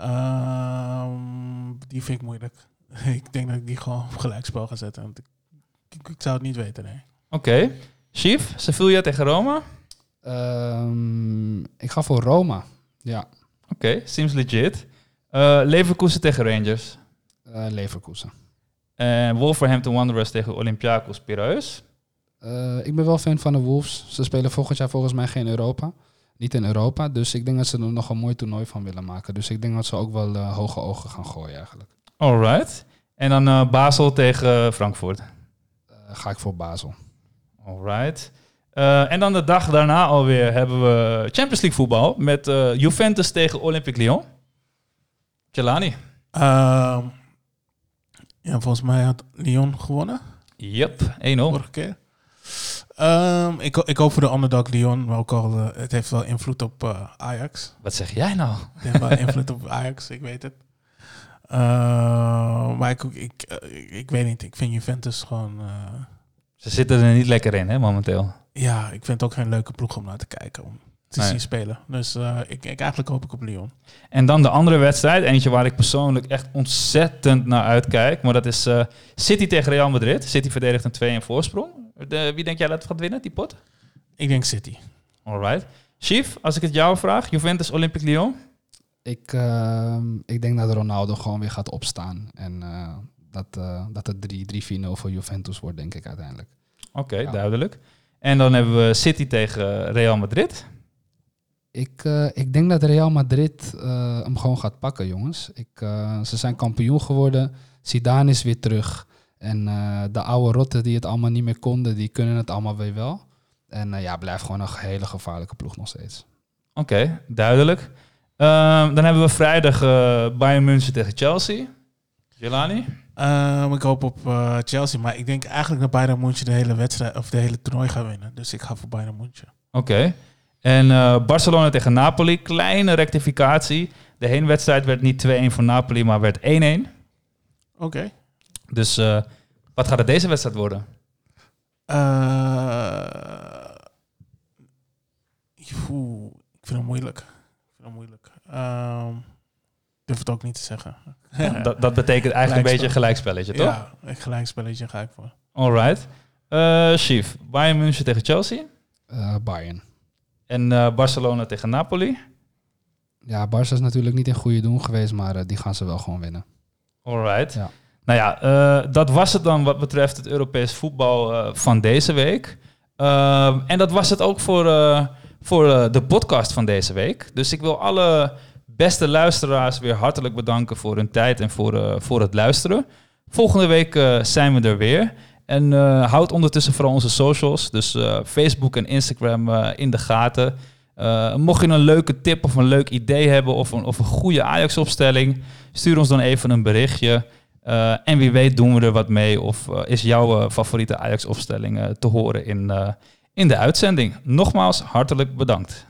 Ehm, die vind ik moeilijk. ik denk dat ik die gewoon op gelijkspel ga zetten. Want ik, ik, ik zou het niet weten, nee. Oké. Chief, Sevilla tegen Roma. Oké, Ehm, ik ga voor Roma. Ja, seems legit. Eh, Leverkusen tegen Rangers. eh, Leverkusen. En Wolverhampton Wanderers tegen Olympiakos Piraeus. Eh, ik ben wel fan van de Wolves. Ze spelen volgend jaar volgens mij geen Europa. Niet in Europa. Dus ik denk dat ze er nog een mooi toernooi van willen maken. Dus ik denk dat ze ook wel eh, hoge ogen gaan gooien eigenlijk. Alright. En dan eh, Basel tegen Frankfurt. Eh, ga ik voor Basel. Alright. Eh, en dan de dag daarna alweer hebben we Champions League voetbal met eh, Juventus tegen Olympique Lyon. Jelani. Ehm, ja, volgens mij had Lyon gewonnen Yep, 1-0. vorige keer. Ehm, ik, ik hoop voor de underdog Lyon, maar ook al, eh, het heeft wel invloed op eh, Ajax. Wat zeg jij nou? Het heeft wel invloed op Ajax, ik weet het. Ehm, maar ik, ik, eh, ik weet niet, ik vind Juventus gewoon... Ze zitten er niet lekker in, hè, momenteel. ja, ik vind het ook geen leuke ploeg om naar te kijken, om te Nee. zien spelen. Dus ik, ik, eigenlijk hoop ik op Lyon. En dan de andere wedstrijd, eentje waar ik persoonlijk echt ontzettend naar uitkijk. Maar dat is City tegen Real Madrid. City verdedigt een 2 in voorsprong. De, wie denk jij dat het gaat winnen, die pot? Ik denk City. Alright. Chief, als ik het jou vraag, Juventus Olympique Lyon. Ik, ehm, ik denk dat Ronaldo gewoon weer gaat opstaan. En eh, dat, eh, dat het 3-4-0 voor Juventus wordt, denk ik uiteindelijk. Oké, Ja. duidelijk. En dan hebben we City tegen Real Madrid. Ik, eh, ik denk dat Real Madrid eh, hem gewoon gaat pakken, jongens. Ik, eh, ze zijn kampioen geworden. Zidane is weer terug. En eh, de oude rotten die het allemaal niet meer konden, die kunnen het allemaal weer wel. En eh, ja, blijft gewoon een hele gevaarlijke ploeg nog steeds. Oké, duidelijk. Ehm, dan hebben we vrijdag eh, Bayern München tegen Chelsea. Jelani? Ehm, ik hoop op eh, Chelsea, maar ik denk eigenlijk dat Bayern München de hele wedstrijd of de hele toernooi gaat winnen. Dus ik ga voor Bayern München. Oké. En eh, Barcelona tegen Napoli. Kleine rectificatie. De heenwedstrijd werd niet 2-1 voor Napoli, maar werd 1-1. Oké. Dus eh, wat gaat het deze wedstrijd worden? Eh, oeh, ik vind het moeilijk. Ik vind het moeilijk. Ehm, ik durf het ook niet te zeggen. Dat, dat betekent eigenlijk een beetje een Gelijkspel. gelijkspelletje, toch? Ja, een gelijkspelletje ga ik voor. Alright. Eh Chief, Bayern München tegen Chelsea. Eh, Bayern. En eh, Barcelona tegen Napoli. Ja, Barca is natuurlijk niet in goede doen geweest, maar die gaan ze wel gewoon winnen. Alright. Ja. Nou ja, eh, dat was het dan wat betreft het Europees voetbal eh, van deze week. Ehm, en dat was het ook voor, eh, voor eh, de podcast van deze week. Dus ik wil alle beste luisteraars weer hartelijk bedanken voor hun tijd en voor, eh, voor het luisteren. Volgende week eh, zijn we er weer. En eh, houd ondertussen vooral onze socials, dus eh, Facebook en Instagram eh, in de gaten. Eh, mocht je een leuke tip of een leuk idee hebben of een, of een goede Ajax-opstelling, stuur ons dan even een berichtje. Eh, en wie weet doen we er wat mee of eh, is jouw eh, favoriete Ajax-opstelling te horen in, in de uitzending. Nogmaals, hartelijk bedankt.